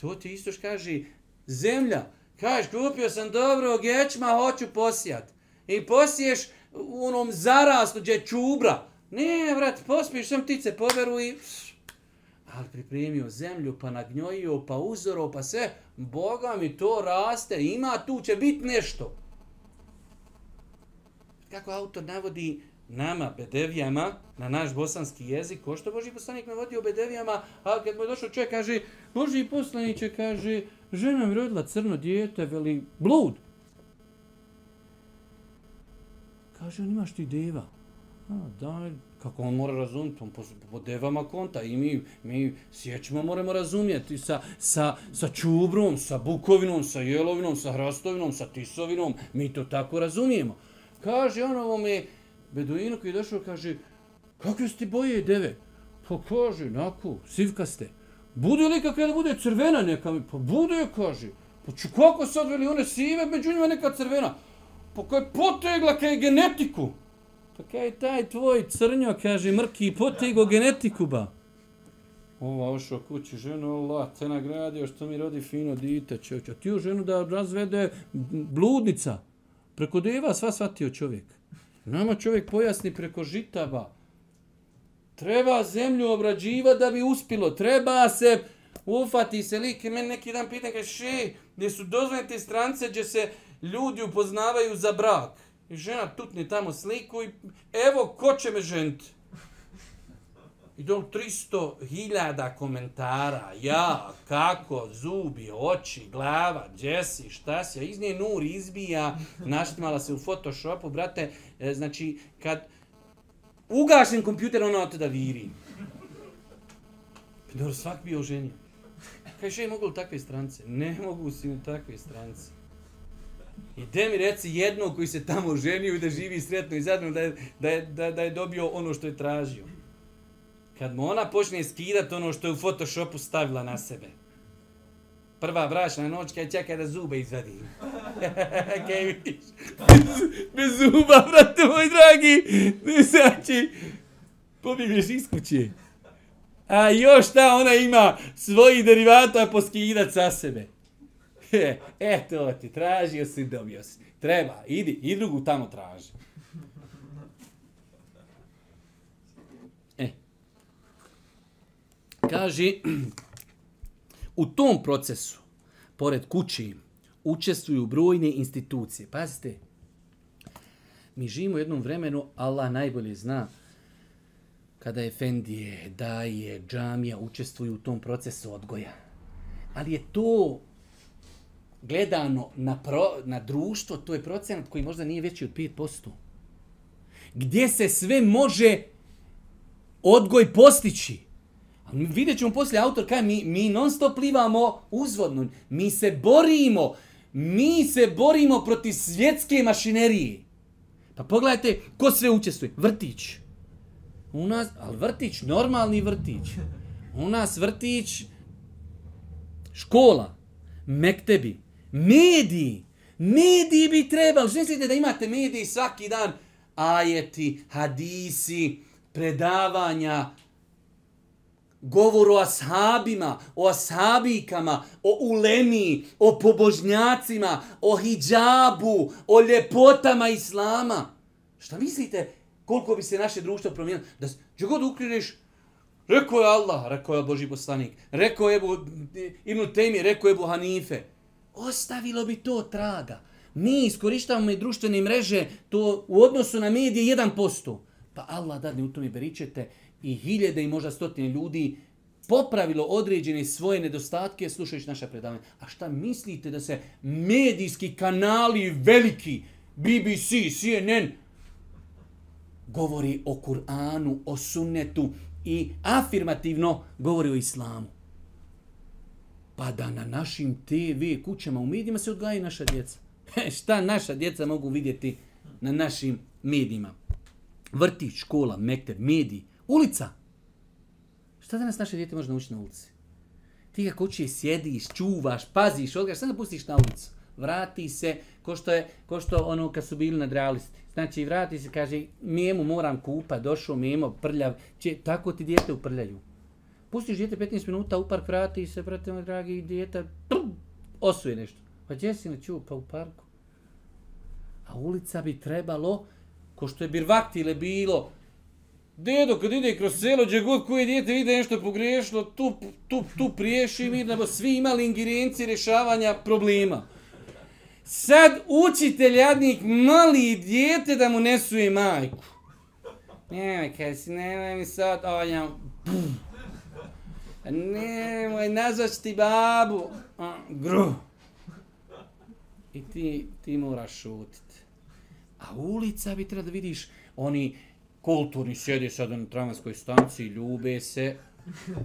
Speaker 2: To ti istoš kaže, zemlja, kažeš, kupio sam dobro, gećma, hoću posijat. I posiješ, u onom zarastu gdje čubra. Ne, vrat, pospiš, sam ptice poveru i... Ali pripremio zemlju, pa nagnjojio, pa uzoro, pa sve. Boga mi to raste, ima tu, će biti nešto. Kako autor navodi nama, bedevijama, na naš bosanski jezik, ko što Boži poslanik me vodi o bedevijama, a kad mu je došao čovjek, kaže, Boži poslanik će, kaže, žena mi rodila crno dijete, veli, blud. Kaže, on imaš ti deva. A, da, kako on mora razumjeti, on po, po devama konta i mi, mi sjećima moramo razumjeti sa, sa, sa čubrom, sa bukovinom, sa jelovinom, sa hrastovinom, sa tisovinom, mi to tako razumijemo. Kaže on ovome, Beduinu koji je došao, kaže, kakve ste boje deve? Pa kaže, nako, sivka ste. Bude li kakve da bude crvena neka mi? Pa bude, kaže. Pa ću kako sad veli one sive, među njima neka crvena po koje potegla kaj genetiku. Pa kaj je taj tvoj crnjo, kaže, mrki, potego genetiku, ba. Ova, ošao kući, ženo, Allah, te nagradio što mi rodi fino dite, čovječ. A ti u ženu da razvede bludnica. Preko deva sva shvatio čovjek. Nama čovjek pojasni preko žitaba. Treba zemlju obrađiva da bi uspilo. Treba se ufati se like. Meni neki dan pitan, kaže, še, gdje su dozvojene strance, gdje se ljudi upoznavaju za brak. I žena tutne tamo sliku i evo ko će me ženti. I do 300.000 komentara, ja, kako, zubi, oči, glava, gdje si, šta si, a iz nje nur izbija, naštimala se u Photoshopu, brate, e, znači, kad ugašen kompjuter, ona od da viri. Pa dobro, svak bio ženio. Kaj še je moglo takve strance? Ne mogu si u takve strance. I gdje mi reci jednog koji se tamo ženio i da živi sretno i zadnjeno da je, da, je, da, da je dobio ono što je tražio. Kad mu ona počne skidati ono što je u Photoshopu stavila na sebe. Prva vraćna noć kada čeka da zube izvadi. [laughs] Kaj vidiš? Bez, bez zuba, brate moj dragi. Ne sači. Pobjegneš iz kuće. A još šta ona ima svojih derivata poskidati sa sebe. [laughs] e, to ti tražio si, dobio si. Treba, idi, i drugu tamo traži. E. Kaži, [clears throat] u tom procesu, pored kući, učestvuju brojne institucije. Pazite, mi živimo u jednom vremenu, Allah najbolje zna, kada je Fendije, Daje, Džamija učestvuju u tom procesu odgoja. Ali je to gledano na, pro, na društvo, to je procenat koji možda nije veći od 5%. Gdje se sve može odgoj postići? Vidjet ćemo poslije autor kaj mi, mi non stop plivamo uzvodno. Mi se borimo. Mi se borimo protiv svjetske mašinerije. Pa pogledajte ko sve učestvuje. Vrtić. U nas, ali vrtić, normalni vrtić. U nas vrtić, škola, mektebi, Mediji. Mediji bi trebali. Što mislite da imate mediji svaki dan? Ajeti, hadisi, predavanja, govor o ashabima, o ashabikama, o ulemi, o pobožnjacima, o hijabu, o ljepotama islama. Šta mislite koliko bi se naše društvo promijenilo? Da će god ukljuneš, rekao je Allah, rekao je Boži poslanik, rekao je Ibn Tejmi, rekao je Ebu Hanife ostavilo bi to traga. Mi iskoristavamo i društvene mreže, to u odnosu na medije 1%. Pa Allah dadne u tome beričete i hiljede i možda stotine ljudi popravilo određene svoje nedostatke slušajući naše predavanje. A šta mislite da se medijski kanali veliki, BBC, CNN, govori o Kur'anu, o sunnetu i afirmativno govori o islamu? pa da na našim TV kućama u medijima se odgaje naša djeca. [laughs] Šta naša djeca mogu vidjeti na našim medijima? Vrtić, škola, mekter, mediji, ulica. Šta danas naše djete može naučiti na ulici? Ti ga kući sjediš, čuvaš, paziš, odgaš, šta da pustiš na ulicu? Vrati se, ko što je, ko što ono kad su bili nadrealisti. Znači, vrati se, kaže, mijemu moram kupa, došao mijemo prljav, će, tako ti djete uprljaju pustiš djete 15 minuta u park, vrati se, vrati moj dragi, djeta, prum, osuje nešto. Pa gdje si neću, pa u parku. A ulica bi trebalo, ko što je birvaktile bilo, Dedo, kad ide kroz selo, gdje god koje djete vide nešto pogriješilo, tu, tu, tu priješi mi, nebo svi imali ingerencije rješavanja problema. Sad učitelj jadnik mali djete da mu nesuje majku. Nemoj, kaj si, nemoj mi sad, ovaj jam, bum. Nemoj, nazvaš ti babu. Gru. I ti, ti moraš šutit. A ulica bi treba da vidiš, oni kulturni sjede sad na tramvajskoj stanciji, ljube se.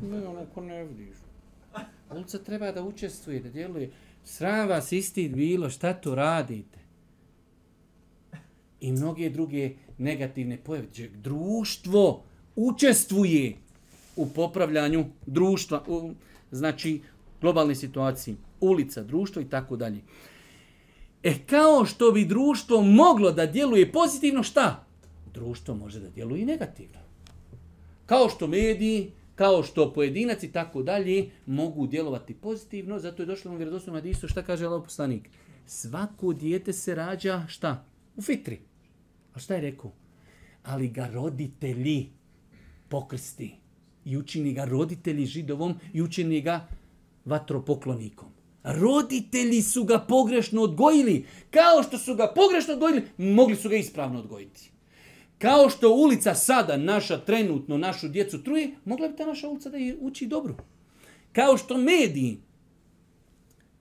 Speaker 2: Ne, onako ne vidiš. Ulica treba da učestvuje, da djeluje. Sram vas isti bilo, šta tu radite? I mnoge druge negativne pojave. Društvo učestvuje. Učestvuje u popravljanju društva, u, znači globalne situacije, ulica, društvo i tako dalje. E kao što bi društvo moglo da djeluje pozitivno, šta? Društvo može da djeluje i negativno. Kao što mediji, kao što pojedinac i tako dalje mogu djelovati pozitivno, zato je došlo u vjerodostom hadisu, šta kaže Allah poslanik? Svako dijete se rađa, šta? U fitri. A šta je rekao? Ali ga roditelji pokrsti i učini ga roditelji židovom i učini ga vatropoklonikom. Roditelji su ga pogrešno odgojili. Kao što su ga pogrešno odgojili, mogli su ga ispravno odgojiti. Kao što ulica sada naša trenutno našu djecu truje, mogla bi ta naša ulica da je uči dobro. Kao što mediji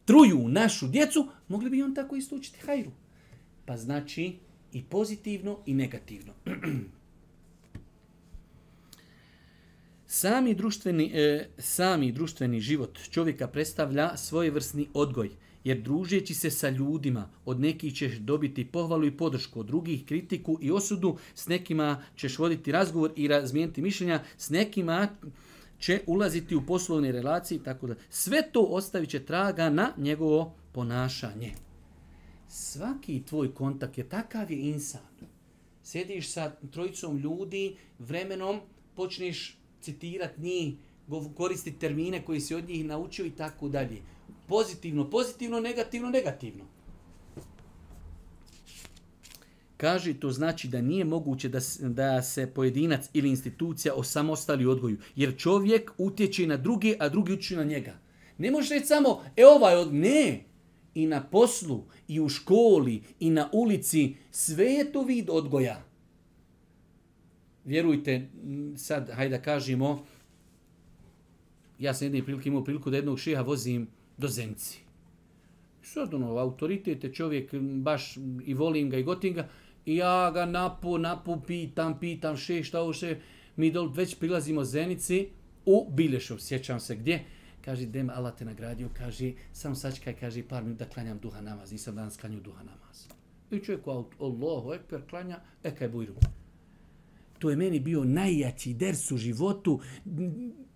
Speaker 2: truju našu djecu, mogli bi on tako isto učiti hajru. Pa znači i pozitivno i negativno. [clears throat] Sami društveni, e, sami društveni život čovjeka predstavlja svojevrsni odgoj, jer družeći se sa ljudima, od nekih ćeš dobiti pohvalu i podršku, od drugih kritiku i osudu, s nekima ćeš voditi razgovor i razmijeniti mišljenja, s nekima će ulaziti u poslovne relacije, tako da sve to ostavit će traga na njegovo ponašanje. Svaki tvoj kontakt je takav je insan. Sediš sa trojicom ljudi, vremenom počneš citirati ni koristiti termine koji se od njih naučio i tako dalje. Pozitivno, pozitivno, negativno, negativno. Kaže, to znači da nije moguće da, da se pojedinac ili institucija osamostali odgoju. Jer čovjek utječe na drugi, a drugi utječe na njega. Ne može reći samo, e ovaj od... Ne! I na poslu, i u školi, i na ulici, sve je to vid odgoja vjerujte, sad, hajde da kažemo, ja sam jedne prilike imao priliku da jednog šeha vozim do Zenci. Sad, ono, autoritete, čovjek, baš i volim ga i gotim ga, i ja ga napu, napu, pitam, pitam, še, šta ovo še, mi dol, već prilazimo Zenici u Bilešov, sjećam se gdje, kaže, dem, Allah te nagradio, kaže, sam sačkaj, kaže, par minuta klanjam duha namaz, nisam danas klanju duha namaz. I čovjek, Allahu ekber, klanja, ekaj bujru to je meni bio najjači ders u životu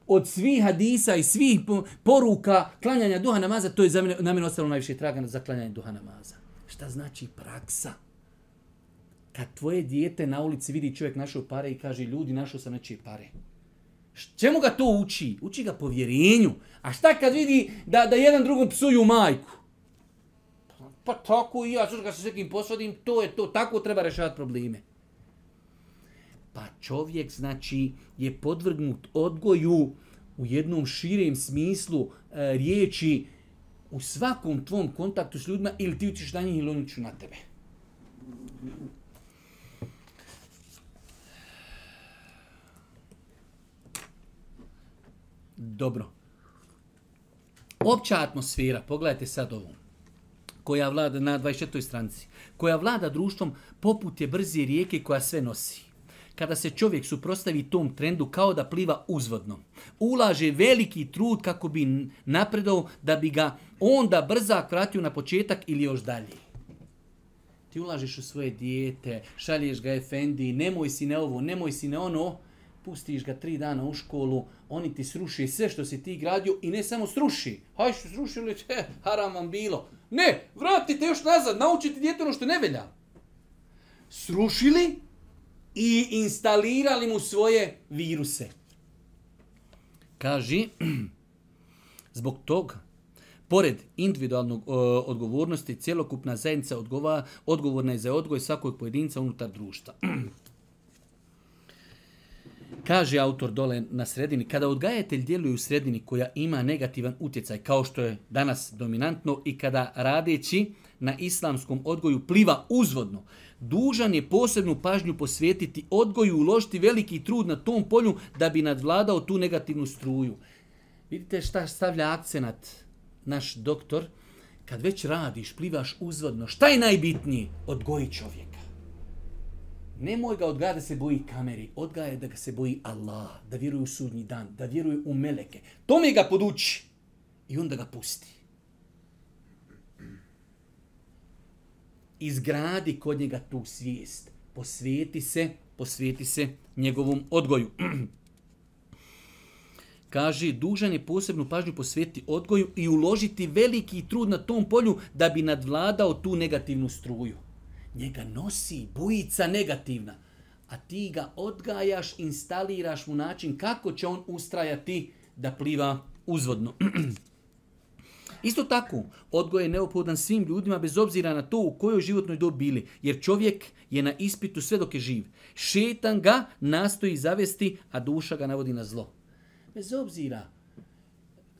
Speaker 2: od svih hadisa i svih poruka klanjanja duha namaza, to je za mene, na mene ostalo najviše traga za klanjanje duha namaza. Šta znači praksa? Kad tvoje dijete na ulici vidi čovjek našao pare i kaže ljudi našao sam nečije pare. Čemu ga to uči? Uči ga povjerenju. A šta kad vidi da, da jedan drugom psuju majku? Pa, pa tako i ja, sada kad se s nekim posvadim, to je to, tako treba rešavati probleme. Pa čovjek, znači, je podvrgnut odgoju u jednom širem smislu e, riječi u svakom tvom kontaktu s ljudima ili ti ćeš na njih ili oni ću na tebe. Dobro. Opća atmosfera, pogledajte sad ovo, koja vlada na 24. stranici, koja vlada društvom poput je brzi rijeke koja sve nosi kada se čovjek suprostavi tom trendu kao da pliva uzvodno. Ulaže veliki trud kako bi napredao da bi ga onda brzak vratio na početak ili još dalje. Ti ulažeš u svoje dijete, šalješ ga efendi, nemoj si ne ovo, nemoj si ne ono, pustiš ga tri dana u školu, oni ti sruši sve što si ti gradio i ne samo sruši. Haj što srušili, te, haram vam bilo. Ne, vratite još nazad, naučite djete ono što ne velja. Srušili, i instalirali mu svoje viruse. Kaži, [clears throat] zbog toga, pored individualnog uh, odgovornosti, cijelokupna zajednica odgova, odgovorna je za odgoj svakog pojedinca unutar društva. [clears throat] Kaže autor dole na sredini, kada odgajatelj djeluje u sredini koja ima negativan utjecaj, kao što je danas dominantno, i kada radeći na islamskom odgoju pliva uzvodno, dužan je posebnu pažnju posvetiti odgoju i uložiti veliki trud na tom polju da bi nadvladao tu negativnu struju. Vidite šta stavlja akcenat naš doktor? Kad već radiš, plivaš uzvodno, šta je najbitnije? Odgoji čovjeka. Nemoj ga odgaja da se boji kameri, odgaja da ga se boji Allah, da vjeruje u sudnji dan, da vjeruje u meleke. Tome ga poduči i onda ga pusti. izgradi kod njega tu svijest. Posvijeti se, posvijeti se njegovom odgoju. [clears throat] Kaže, dužan je posebnu pažnju posvijeti odgoju i uložiti veliki trud na tom polju da bi nadvladao tu negativnu struju. Njega nosi bujica negativna, a ti ga odgajaš, instaliraš mu način kako će on ustrajati da pliva uzvodno. [clears throat] Isto tako, odgoj je neophodan svim ljudima bez obzira na to u kojoj životnoj dobi bili, jer čovjek je na ispitu sve dok je živ. Šetan ga nastoji zavesti, a duša ga navodi na zlo. Bez obzira,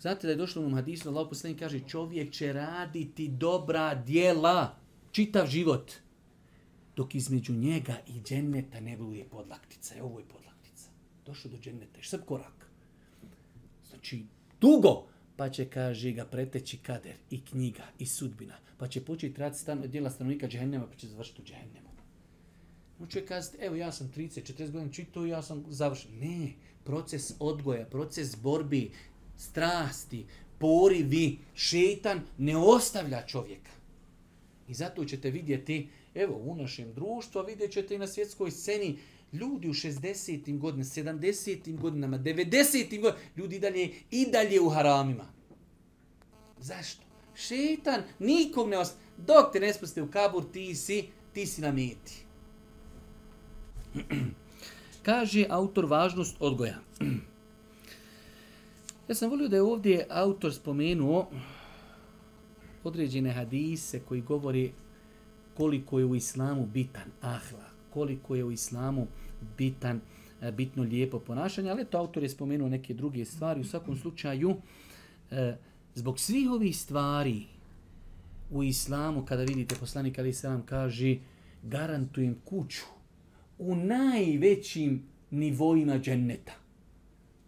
Speaker 2: znate da je došlo u hadisu, Allah poslednji kaže, čovjek će raditi dobra dijela čitav život, dok između njega i dženneta ne bude podlaktica. E, ovo je podlaktica. Došlo do dženneta, je sad korak. Znači, dugo, pa će, kaže, ga preteći kader i knjiga i sudbina, pa će početi raditi stan, djela stanovnika džehennema, pa će završiti u džehennemu. No će kazati, evo, ja sam 30, 40 godina čitao i ja sam završen. Ne, proces odgoja, proces borbi, strasti, porivi, šetan, ne ostavlja čovjeka. I zato ćete vidjeti, evo, u našem društvu, a vidjet ćete i na svjetskoj sceni, ljudi u 60-im godinama, 70-im godinama, 90-im godinama, ljudi dalje, i dalje u haramima. Zašto? Šeitan nikog ne ostaje. Dok te ne spuste u kabur, ti si, ti si na meti. [clears throat] Kaže autor važnost odgoja. [clears throat] Ja sam volio da je ovdje autor spomenuo određene hadise koji govori koliko je u islamu bitan ahlak, koliko je u islamu uh, bitan, e, bitno lijepo ponašanje, ali to autor je spomenuo neke druge stvari. U svakom slučaju, e, zbog svih ovih stvari u islamu, kada vidite poslanik Ali Selam kaže garantujem kuću u najvećim nivoima dženneta.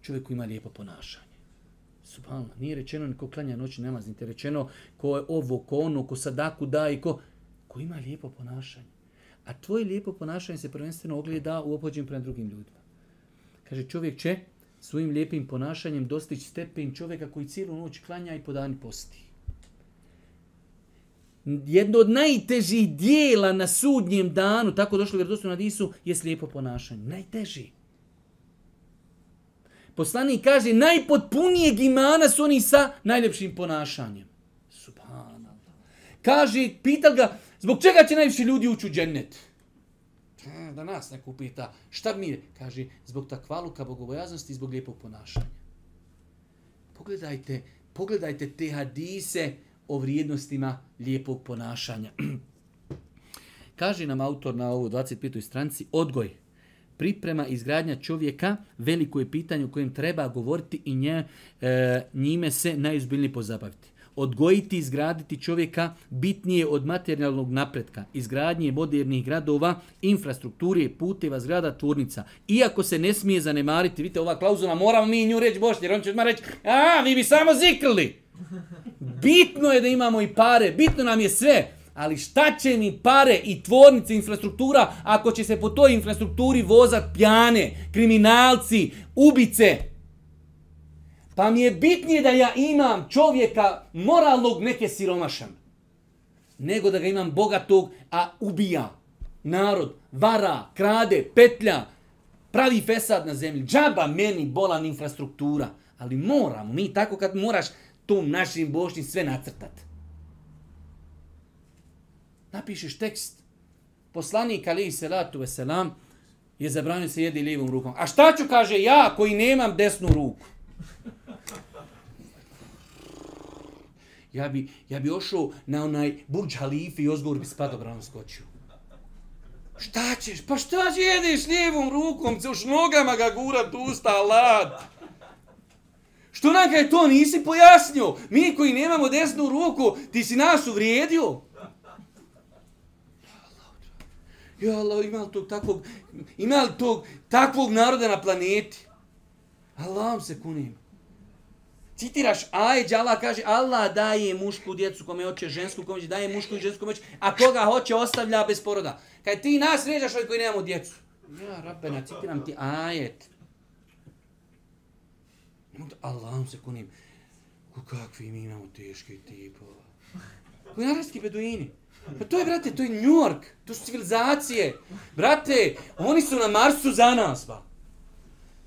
Speaker 2: Čovjek ima lijepo ponašanje. Subhanallah, nije rečeno ko klanja noć namaz, nije rečeno ko je ovo, ko ono, ko sadaku daje, ko, ko ima lijepo ponašanje. A tvoje lijepo ponašanje se prvenstveno ogleda u opođenju prema drugim ljudima. Kaže, čovjek će svojim lijepim ponašanjem dostići stepen čovjeka koji cijelu noć klanja i po dani posti. Jedno od najtežih dijela na sudnjem danu, tako došlo u vjerovstvu na disu, je lijepo ponašanje. Najteži. Poslani kaže, najpotpunije imana su oni sa najljepšim ponašanjem. Subhanallah. Kaže, pita ga, Zbog čega će najviše ljudi ući u džennet? Da nas neko pita, šta mi je? Kaže, zbog takvaluka, bogobojaznosti i zbog lijepog ponašanja. Pogledajte, pogledajte te hadise o vrijednostima lijepog ponašanja. [clears throat] Kaže nam autor na ovoj 25. stranci, odgoj, priprema izgradnja čovjeka, veliko je pitanje o kojem treba govoriti i nje, e, njime se najizbiljnije pozabaviti odgojiti i izgraditi čovjeka bitnije od materijalnog napretka, izgradnje modernih gradova, infrastrukture, puteva, zgrada, tvornica. Iako se ne smije zanemariti, vidite, ova klauzula moram mi nju reći Bošnje, jer on će odmah reći, a, vi bi samo zikrili. Bitno je da imamo i pare, bitno nam je sve, ali šta će mi pare i tvornice, infrastruktura, ako će se po toj infrastrukturi vozat pjane, kriminalci, ubice, Pa mi je bitnije da ja imam čovjeka moralnog neke siromašan. Nego da ga imam bogatog, a ubija narod, vara, krade, petlja, pravi fesad na zemlji. Džaba meni bolan infrastruktura. Ali moramo, mi tako kad moraš tom našim bošnjim sve nacrtat. Napišeš tekst. Poslanik Ali Selatu Veselam je zabranio se jedi lijevom rukom. A šta ću, kaže, ja koji nemam desnu ruku? Ja bi, ja bi ošao na onaj Burj Halifi i ozgovor bi spadao bravo skočio. Šta ćeš? Pa šta jedeš lijevom rukom? Ćeš nogama ga gurat usta, lad. Što nam je to nisi pojasnio? Mi koji nemamo desnu ruku, ti si nas uvrijedio? Ja Allah, ima li tog takvog, ima li tog takvog naroda na planeti? Allahom se kunim citiraš aj đala kaže Allah daje mušku djecu kome hoće žensku kome hoće daje mušku i žensku kome hoće a koga hoće ostavlja bez poroda kad ti nas vrijeđaš od koji nemamo djecu ja rabbe na citiram ti ajet ne mogu Allahom se kunim u kakvi mi imamo teške tipova koji naravski beduini pa to je brate to je New York to su civilizacije brate oni su na Marsu za nas ba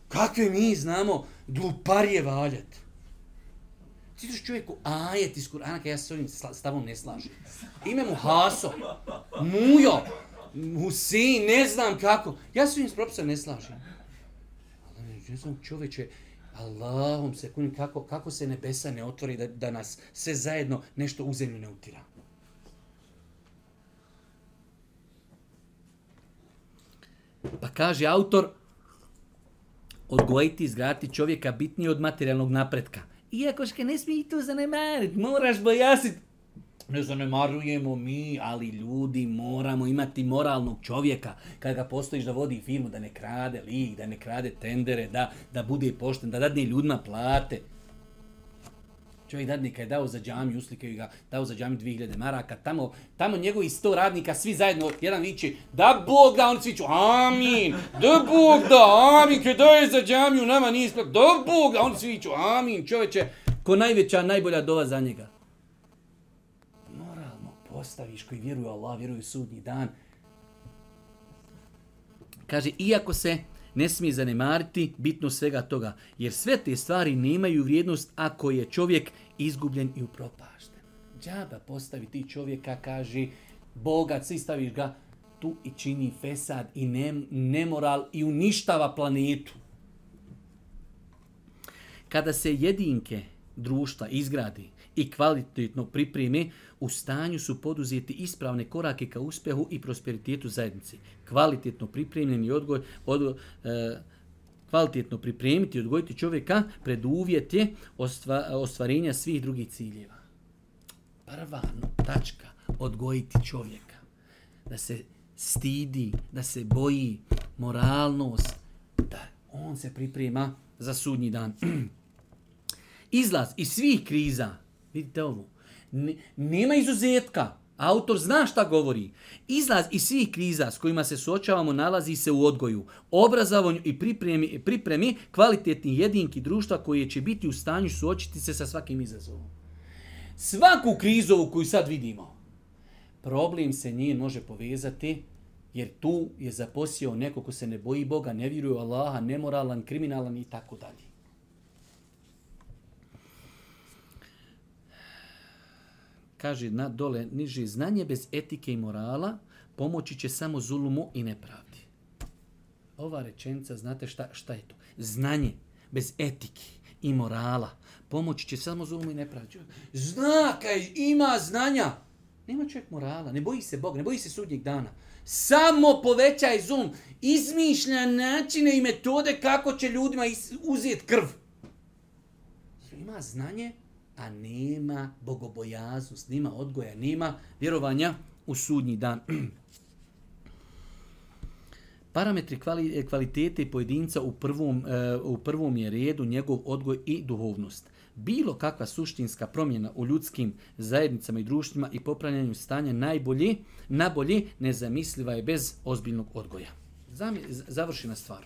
Speaker 2: kakve mi znamo gluparije valjati Ti tiš čovjeku, a je ti skoro, Anaka, ja se s ovim stavom ne slažem. Ime mu Haso, Mujo, Husin, ne znam kako. Ja se s ovim propisom ne slažem. Ali ne znam čovječe, Allahom se kunim, kako, kako se nebesa ne otvori da, da nas sve zajedno nešto u zemlju ne utira. Pa kaže autor, odgojiti i izgraditi čovjeka bitnije od materijalnog napretka iako ška ne smije to zanemariti, moraš bojasit. Ne zanemarujemo mi, ali ljudi moramo imati moralnog čovjeka. Kad ga postojiš da vodi firmu, da ne krade lik, da ne krade tendere, da, da bude pošten, da dadne ljudima plate. Čovjek radnika je dao za džamiju, uslikaju ga, dao za džamiju 2000 maraka, tamo, tamo njegovi 100 radnika, svi zajedno, jedan viće, da Bog da, oni svi ću, amin, da Bog da, amin, kaj da je za džamiju, nama nije ispred, da Bog da, oni svi ću, amin, čovječe, ko najveća, najbolja dova za njega. Moralno postaviš koji vjeruje Allah, vjeruje sudnji dan. Kaže, iako se, ne smije zanemariti bitno svega toga, jer sve te stvari nemaju vrijednost ako je čovjek izgubljen i upropašten. Džaba postavi ti čovjeka, kaže, Boga, si staviš ga tu i čini fesad i nem, nemoral i uništava planetu. Kada se jedinke društva izgradi i kvalitetno pripremi, u stanju su poduzeti ispravne korake ka uspehu i prosperitetu zajednice kvalitetno pripremljeni odgoj, od, e, kvalitetno pripremiti i odgojiti čovjeka pred uvjete ostva, ostvarenja svih drugih ciljeva. Prva tačka, odgojiti čovjeka. Da se stidi, da se boji moralnost, da on se priprema za sudnji dan. [clears throat] Izlaz iz svih kriza, vidite ovo, nema izuzetka, Autor zna šta govori. Izlaz iz svih kriza s kojima se suočavamo nalazi se u odgoju, obrazavanju i pripremi, pripremi kvalitetnih jedinki društva koje će biti u stanju suočiti se sa svakim izazovom. Svaku krizovu koju sad vidimo, problem se nije može povezati jer tu je zaposio neko ko se ne boji Boga, ne vjeruje Allaha, nemoralan, kriminalan i tako dalje. kaže na dole niže znanje bez etike i morala pomoći će samo zulumu i nepravdi. Ova rečenica, znate šta, šta je to? Znanje bez etike i morala pomoći će samo zulumu i nepravdi. Znaka ima znanja. Nema čovjek morala, ne boji se Bog, ne boji se sudnjeg dana. Samo povećaj zulum, izmišlja načine i metode kako će ljudima uzeti krv. Ima znanje, a nema bogobojaznost, nema odgoja, nema vjerovanja u sudnji dan. [clears throat] Parametri kvali, e, kvalitete pojedinca u prvom, uh, u prvom je redu njegov odgoj i duhovnost. Bilo kakva suštinska promjena u ljudskim zajednicama i društvima i popravljanju stanja najbolje, nabolje nezamisliva je bez ozbiljnog odgoja. Zami, završena stvar.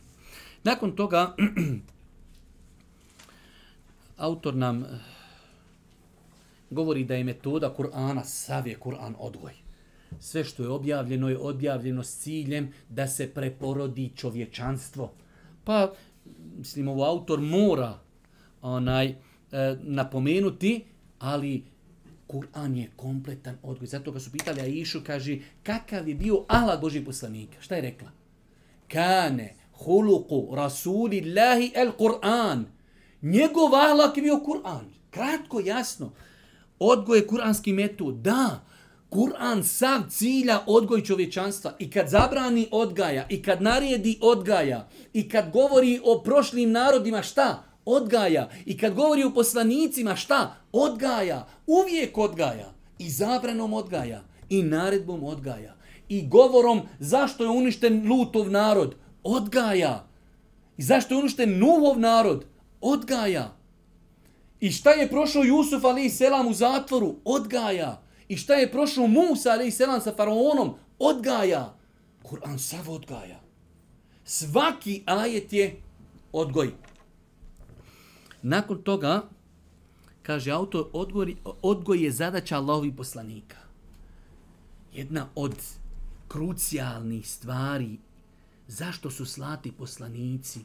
Speaker 2: Nakon toga, [clears throat] autor nam uh, govori da je metoda Kur'ana savje, Kur'an odgoj. Sve što je objavljeno je objavljeno s ciljem da se preporodi čovječanstvo. Pa, mislim, ovo autor mora onaj, e, napomenuti, ali Kur'an je kompletan odgoj. Zato ga su pitali Aishu, kaže, kakav je bio alat Božih poslanika? Šta je rekla? Kane huluku rasulillahi el Kur'an. Njegov alat je bio Kur'an. Kratko, jasno. Kratko, jasno. Odgoj je kuranski metod. Da, Kur'an sav cilja odgoj čovječanstva. I kad zabrani odgaja, i kad narijedi odgaja, i kad govori o prošlim narodima šta? Odgaja. I kad govori o poslanicima šta? Odgaja. Uvijek odgaja. I zabranom odgaja. I naredbom odgaja. I govorom zašto je uništen lutov narod? Odgaja. I zašto je uništen nuhov narod? Odgaja. Odgaja. I šta je prošao Jusuf alaih selam u zatvoru? Odgaja. I šta je prošao Musa alaih selam sa faraonom? Odgaja. Kur'an sav odgaja. Svaki ajet je odgoj. Nakon toga, kaže autor, odgoj, odgoj je zadaća Allahovi poslanika. Jedna od krucijalnih stvari zašto su slati poslanici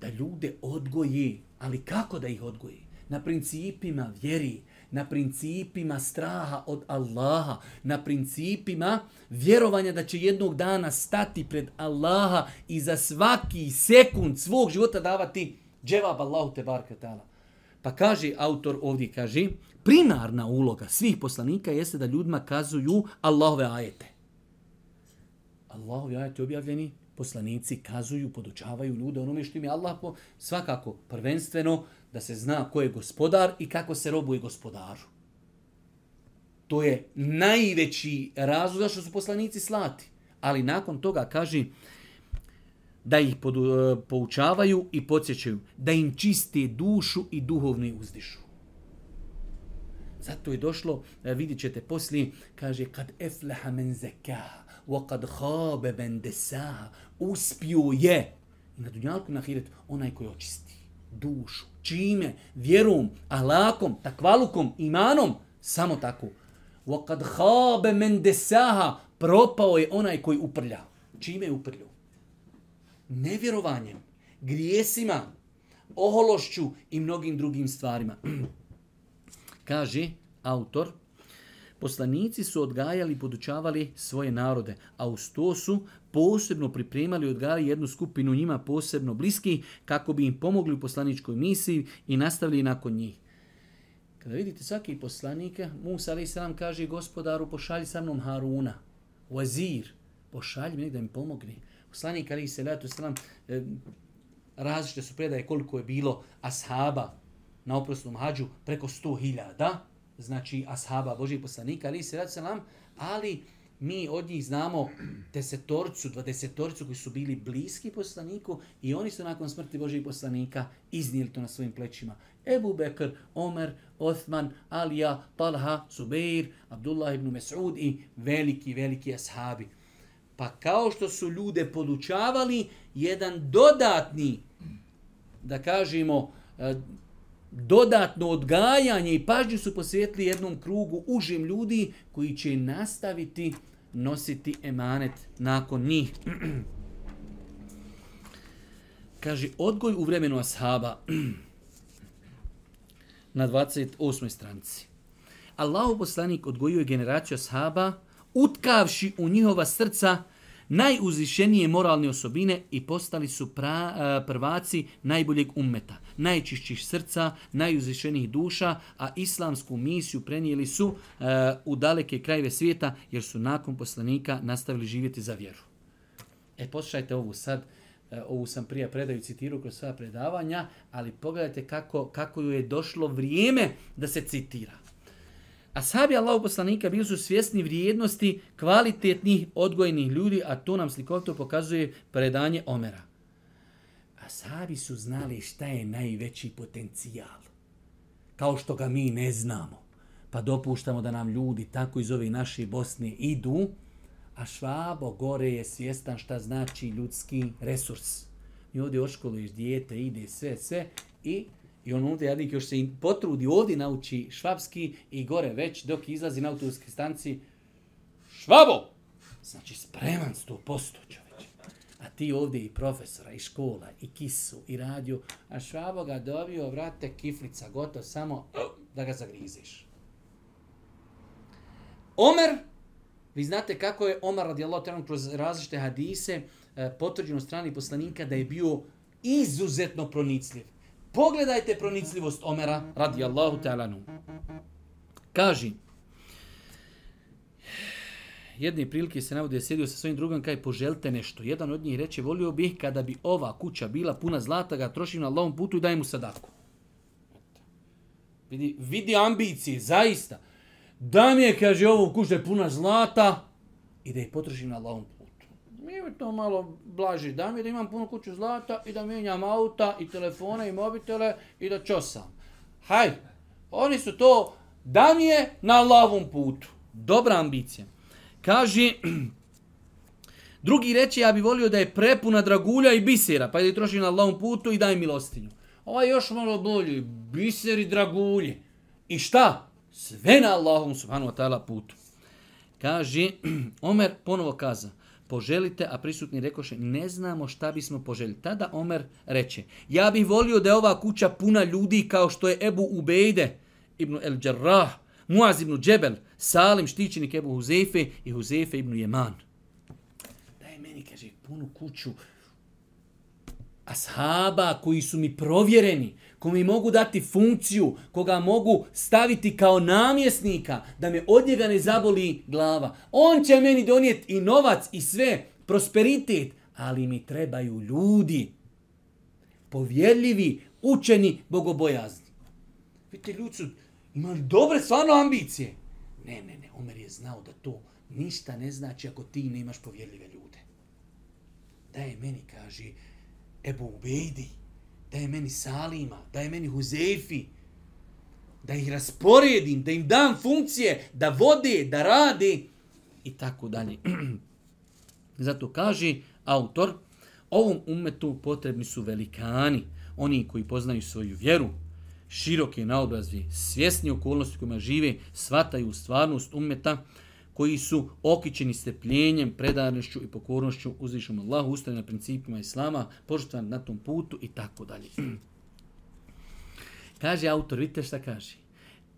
Speaker 2: da ljude odgoji, ali kako da ih odgoji? na principima vjeri, na principima straha od Allaha, na principima vjerovanja da će jednog dana stati pred Allaha i za svaki sekund svog života davati dževab Allahu te barka ta'ala. Pa kaže autor ovdje, kaže, primarna uloga svih poslanika jeste da ljudima kazuju Allahove ajete. Allahove ajete objavljeni, poslanici kazuju, podučavaju ljude onome što im je Allah po, svakako prvenstveno da se zna ko je gospodar i kako se robuje gospodaru. To je najveći razlog zašto su poslanici slati. Ali nakon toga kaže da ih pod, uh, poučavaju i podsjećaju, da im čiste dušu i duhovni uzdišu. Zato je došlo, uh, vidit ćete poslije, kaže kad efleha men zeka, wa kad habe ben desa, uspio je, na dunjalku na hiret, onaj koji očisti dušu, Čime? Vjerom, ahlakom, takvalukom, imanom? Samo tako. وَقَدْ خَابَ مَنْ دَسَاهَا Propao je onaj koji uprlja. Čime je uprljao? Nevjerovanjem, grijesima, ohološću i mnogim drugim stvarima. [clears throat] Kaže autor, poslanici su odgajali i podučavali svoje narode, a uz to su posebno pripremali i odgajali jednu skupinu njima posebno bliskih kako bi im pomogli u poslaničkoj misiji i nastavili nakon njih. Kada vidite svaki poslanik, Musa a.s. kaže gospodaru pošalji sa mnom Haruna, vazir, pošalji mi da mi pomogne. Poslanik a.s. E, različite su predaje koliko je bilo ashaba na oprosnom hađu preko 100.000, znači ashaba Božih poslanika, ali se radi se nam, ali mi od njih znamo desetorcu, dvadesetorcu koji su bili bliski poslaniku i oni su nakon smrti Božih poslanika iznijeli to na svojim plećima. Ebu Bekr, Omer, Othman, Alija, Talha, Zubeir, Abdullah ibn Mes'ud i veliki, veliki ashabi. Pa kao što su ljude podučavali, jedan dodatni, da kažemo, eh, dodatno odgajanje i pažnju su posvjetili jednom krugu užim ljudi koji će nastaviti nositi emanet nakon njih. [clears throat] Kaže, odgoj u vremenu ashaba [clears throat] na 28. stranici. Allahu poslanik odgojio je generaciju ashaba utkavši u njihova srca najuzvišenije moralne osobine i postali su pra, e, prvaci najboljeg ummeta, najčišćih srca, najuzvišenijih duša, a islamsku misiju prenijeli su uh, u daleke krajeve svijeta jer su nakon poslanika nastavili živjeti za vjeru. E, poslušajte ovu sad, e, ovu sam prije predaju citiru kroz sva predavanja, ali pogledajte kako, kako ju je došlo vrijeme da se citira. Ashabi Allahu poslanika bili su svjesni vrijednosti kvalitetnih odgojenih ljudi, a to nam slikovito pokazuje predanje Omera. Ashabi su znali šta je najveći potencijal. Kao što ga mi ne znamo. Pa dopuštamo da nam ljudi tako iz ove naše Bosne idu, a švabo gore je svjestan šta znači ljudski resurs. Mi ovdje oškoluješ dijete, ide sve, sve i I on ovdje jadnik još se potrudi, ovdje nauči švabski i gore već dok izlazi na autorske stanci. Švabo! Znači spreman 100% posto čovječe. A ti ovdje i profesora, i škola, i kisu, i radio. A švabo ga dobio, vrate, kiflica, gotovo, samo da ga zagrizeš. Omer, vi znate kako je Omer radijallahu ta'ala kroz različite hadise eh, potvrđeno strani poslanika da je bio izuzetno pronicljiv. Pogledajte pronicljivost Omera radijallahu ta'ala nu. Kaži, jedne prilike se navodi da sjedio sa svojim drugom kaj poželite nešto. Jedan od njih reče, volio bih kada bi ova kuća bila puna zlata, ga trošim na Allahom putu i daj mu sadaku. Vidi, vidi ambicije, zaista. Da mi je, kaže, ovu kuću je puna zlata i da je potrošim na Allahom putu to malo blaži. Daj mi da imam puno kuću zlata i da mijenjam auta i telefone i mobitele i da čosam. Haj, oni su to, da mi je na lavom putu. Dobra ambicija. Kaže, [clears throat] drugi reče, ja bi volio da je prepuna dragulja i bisera, pa da je trošim na lavom putu i daj milostinju. Ovo ovaj je još malo bolje, biser i dragulje. I šta? Sve na Allahom subhanu wa ta'ala putu. Kaže, [clears throat] Omer ponovo kaza, poželite, a prisutni rekoše, ne znamo šta bismo poželi. Tada Omer reče, ja bih volio da je ova kuća puna ljudi kao što je Ebu Ubejde, Ibnu El Đarrah, Muaz Ibnu Džebel, Salim, štićenik Ebu Huzefe i Huzefe Ibnu Jeman. Daj meni, kaže, punu kuću ashaba koji su mi provjereni, kome mogu dati funkciju, koga mogu staviti kao namjesnika, da me od njega ne zaboli glava. On će meni donijeti i novac i sve, prosperitet, ali mi trebaju ljudi, povjerljivi, učeni, bogobojazni. Vidite, ljudi su imali dobre stvarno ambicije. Ne, ne, ne, Omer je znao da to ništa ne znači ako ti ne imaš povjerljive ljude. Da je meni, kaže, Ebu Ubejdi, daj meni Salima, daj meni Huzefi, da ih rasporedim, da im dam funkcije, da vode, da rade i tako dalje. [clears throat] Zato kaže autor, ovom umetu potrebni su velikani, oni koji poznaju svoju vjeru, široke naobrazbe, svjesni okolnosti kojima žive, svataju stvarnost umeta, koji su okićeni strpljenjem, predarnošću i pokornošću uzvišom Allahu, ustali na principima Islama, poštovan na tom putu i tako dalje. [clears throat] Kaže autor, vidite šta kaže.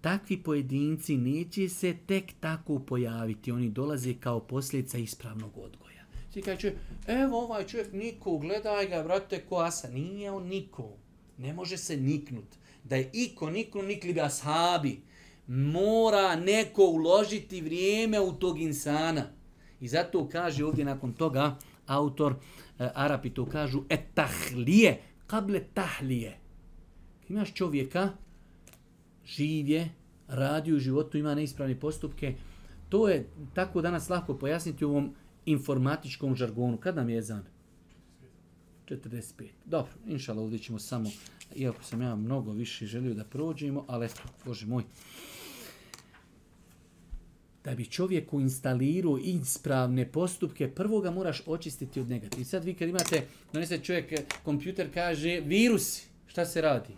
Speaker 2: Takvi pojedinci neće se tek tako pojaviti. Oni dolaze kao posljedica ispravnog odgoja. Svi kaže, evo ovaj čovjek niko, gledaj ga, vratite ko asa. Nije on niko. Ne može se niknut. Da je iko niknu, nikli bi ashabi mora neko uložiti vrijeme u tog insana. I zato kaže ovdje nakon toga autor e, Arapi to kažu etahlije, kable tahlije. Imaš čovjeka, živje, radi u životu, ima neispravne postupke. To je tako danas lahko pojasniti u ovom informatičkom žargonu. Kad nam je zan? 45. Dobro, inšala, ovdje ćemo samo, iako sam ja mnogo više želio da prođemo, ali eto, Bože moj, da bi čovjeku instalirao ispravne postupke, prvo ga moraš očistiti od negativa. Sad vi kad imate, donese čovjek, eh, kompjuter kaže, virus, šta se radi?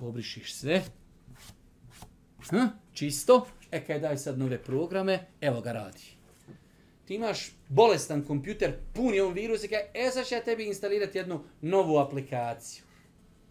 Speaker 2: Pobrišiš sve, ha? Hm? čisto, e kaj daj sad nove programe, evo ga radi ti imaš bolestan kompjuter, puni on virus i kaj, e sad će ja tebi instalirati jednu novu aplikaciju.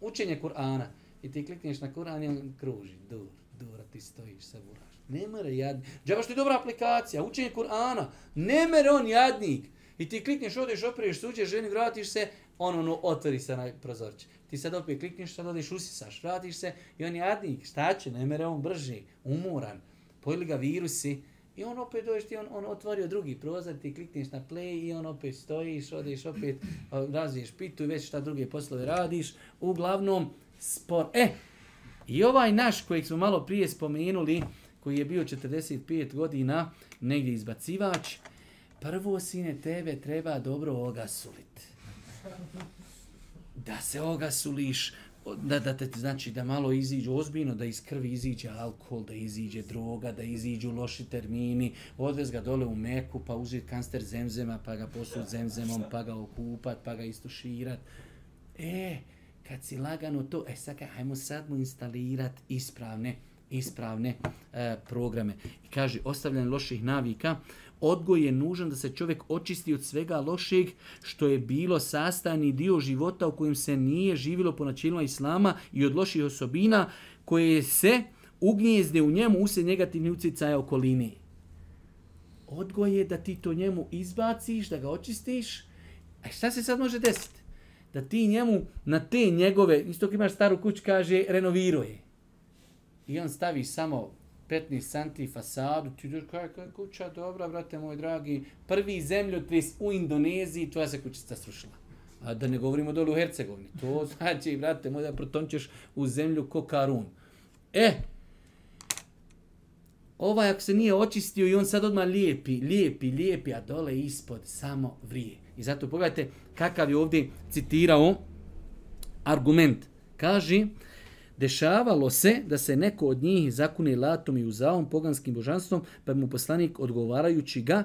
Speaker 2: Učenje Kur'ana. I ti klikneš na Kur'an i on kruži. Dur, dur, ti stojiš, se buraš. Nemere jadnik. Džabaš ti dobra aplikacija, učenje Kur'ana. Nemere on jadnik. I ti klikneš, odeš, opriješ, suđeš, ženi, vratiš se, on ono, otvori se na prozorč. Ti sad opet klikneš, sad odeš, usisaš, vratiš se i on jadnik. Šta će, nemere on brži, umoran. Pojeli ga virusi, I on opet dođeš ti, on, on otvorio drugi prozor, ti klikneš na play i on opet stojiš, odeš opet, razviješ pitu i već šta druge poslove radiš. Uglavnom, spor. E, i ovaj naš kojeg smo malo prije spomenuli, koji je bio 45 godina, negdje izbacivač, prvo sine tebe treba dobro ogasuliti. Da se ogasuliš, da, da te, znači da malo iziđu ozbiljno, da iz krvi iziđe alkohol, da iziđe droga, da iziđu loši termini, odvez ga dole u meku, pa uzeti kanster zemzema, pa ga posud zemzemom, pa ga okupat, pa ga istuširat. E, kad si lagano to, e sad hajmo sad mu instalirat ispravne ispravne e, programe. I kaže, ostavljanje loših navika, odgoj je nužan da se čovjek očisti od svega lošeg što je bilo sastavni dio života u kojem se nije živilo po načinima islama i od loših osobina koje se ugnjezde u njemu usred negativni ucicaja okolini. Odgoj je da ti to njemu izbaciš, da ga očistiš. A e, šta se sad može desiti? Da ti njemu na te njegove, isto kao imaš staru kuću, kaže, renoviruje. I on stavi samo 15 santi fasadu, ti duš, kaj, kaj, kuća, dobra, brate moj dragi, prvi zemljotres u Indoneziji, tvoja se kuća sta srušila. A da ne govorimo dole u Hercegovini. To [laughs] znači, brate moj, da protončeš u zemlju ko Karun. E, ovaj ako se nije očistio i on sad odmah lijepi, lijepi, lijepi, a dole ispod samo vrije. I zato pogledajte kakav je ovdje citirao argument. Kaži, uh, Dešavalo se da se neko od njih zakune latom i uzavom poganskim božanstvom, pa mu poslanik odgovarajući ga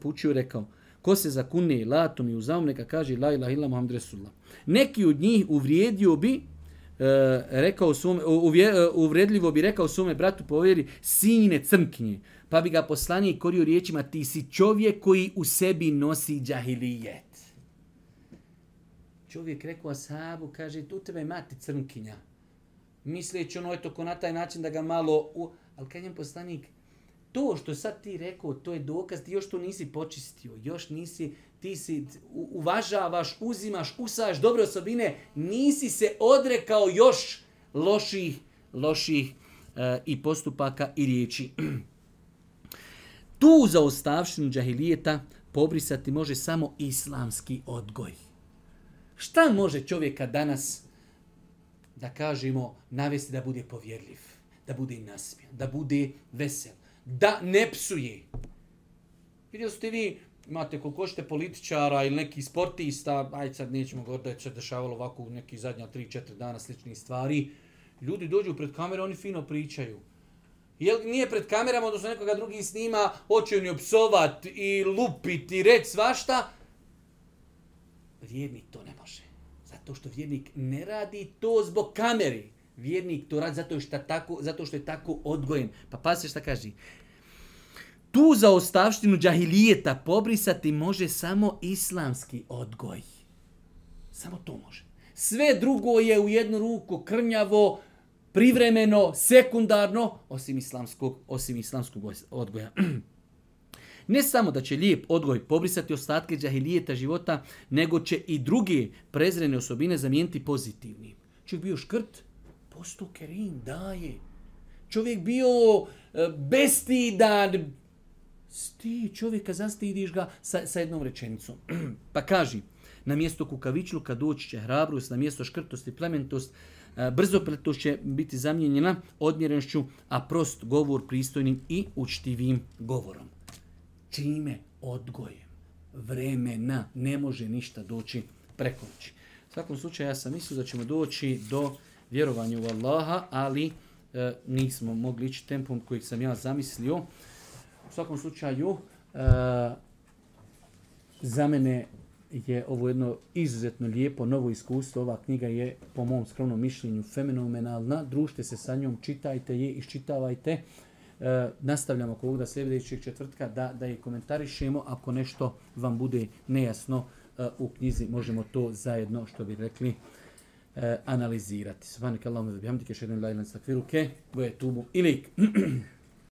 Speaker 2: poučio rekao, ko se zakune latom i uzavom, neka kaže la ilaha illa muhammed resulullah. Neki od njih uvrijedio bi, e, rekao sume, uvje, e, uvredljivo bi rekao svome bratu povjeri sine crnkinje, pa bi ga poslanik korio riječima ti si čovjek koji u sebi nosi džahilijet. Čovjek rekao Asabu, kaže, tu tebe mati crnkinja misleći ono, eto, ko na taj način da ga malo... U... Ali kad je poslanik, to što sad ti rekao, to je dokaz, ti još to nisi počistio, još nisi, ti si uvažavaš, uzimaš, usaješ dobre osobine, nisi se odrekao još loših, loših e, i postupaka i riječi. [clears throat] Tu za ostavšinu džahilijeta pobrisati može samo islamski odgoj. Šta može čovjeka danas da kažemo, navesti da bude povjerljiv, da bude nasmijan, da bude vesel, da ne psuje. Vidjeli ste vi, imate koliko ste političara ili neki sportista, aj sad nećemo govoriti da se dešavalo ovako u neki zadnja 3-4 dana sličnih stvari, ljudi dođu pred kamere, oni fino pričaju. Jel nije pred kamerama, odnosno nekoga drugi snima, hoće oni opsovat i lupit i reći svašta, vjerni to ne može. Zato što vjernik ne radi to zbog kamere. Vjernik to radi zato što, tako, zato što je tako odgojen. Pa pazite šta kaže. Tu za ostavštinu džahilijeta pobrisati može samo islamski odgoj. Samo to može. Sve drugo je u jednu ruku krnjavo, privremeno, sekundarno, osim islamskog, osim islamskog odgoja. [clears throat] Ne samo da će lijep odgoj pobrisati ostatke džahilijeta života, nego će i druge prezrene osobine zamijeniti pozitivnim. Čovjek bio škrt, posto kerim daje. Čovjek bio e, bestidan. Sti čovjeka zastidiš ga sa, sa jednom rečenicom. [clears throat] pa kaži, na mjesto kukavičlu kad doći će hrabrost, na mjesto škrtost i plementost, e, Brzo preto će biti zamljenjena odmjerenšću, a prost govor pristojnim i učtivim govorom čime odgojem vremena ne može ništa doći preko noći. U svakom slučaju ja sam mislio da ćemo doći do vjerovanja u Allaha, ali e, nismo mogli ići tempom kojeg sam ja zamislio. U svakom slučaju, e, za mene je ovo jedno izuzetno lijepo novo iskustvo. Ova knjiga je, po mom skromnom mišljenju, fenomenalna. Družite se sa njom, čitajte je, iščitavajte. E, e, nastavljamo oko ovoga sljedećeg četvrtka da, da je komentarišemo. Ako nešto vam bude nejasno e, u knjizi, možemo to zajedno, što bi rekli, e, analizirati. Svani kallahu mevabihamdike, šedan lajlan stakviruke, vajetubu ilik. [clears throat]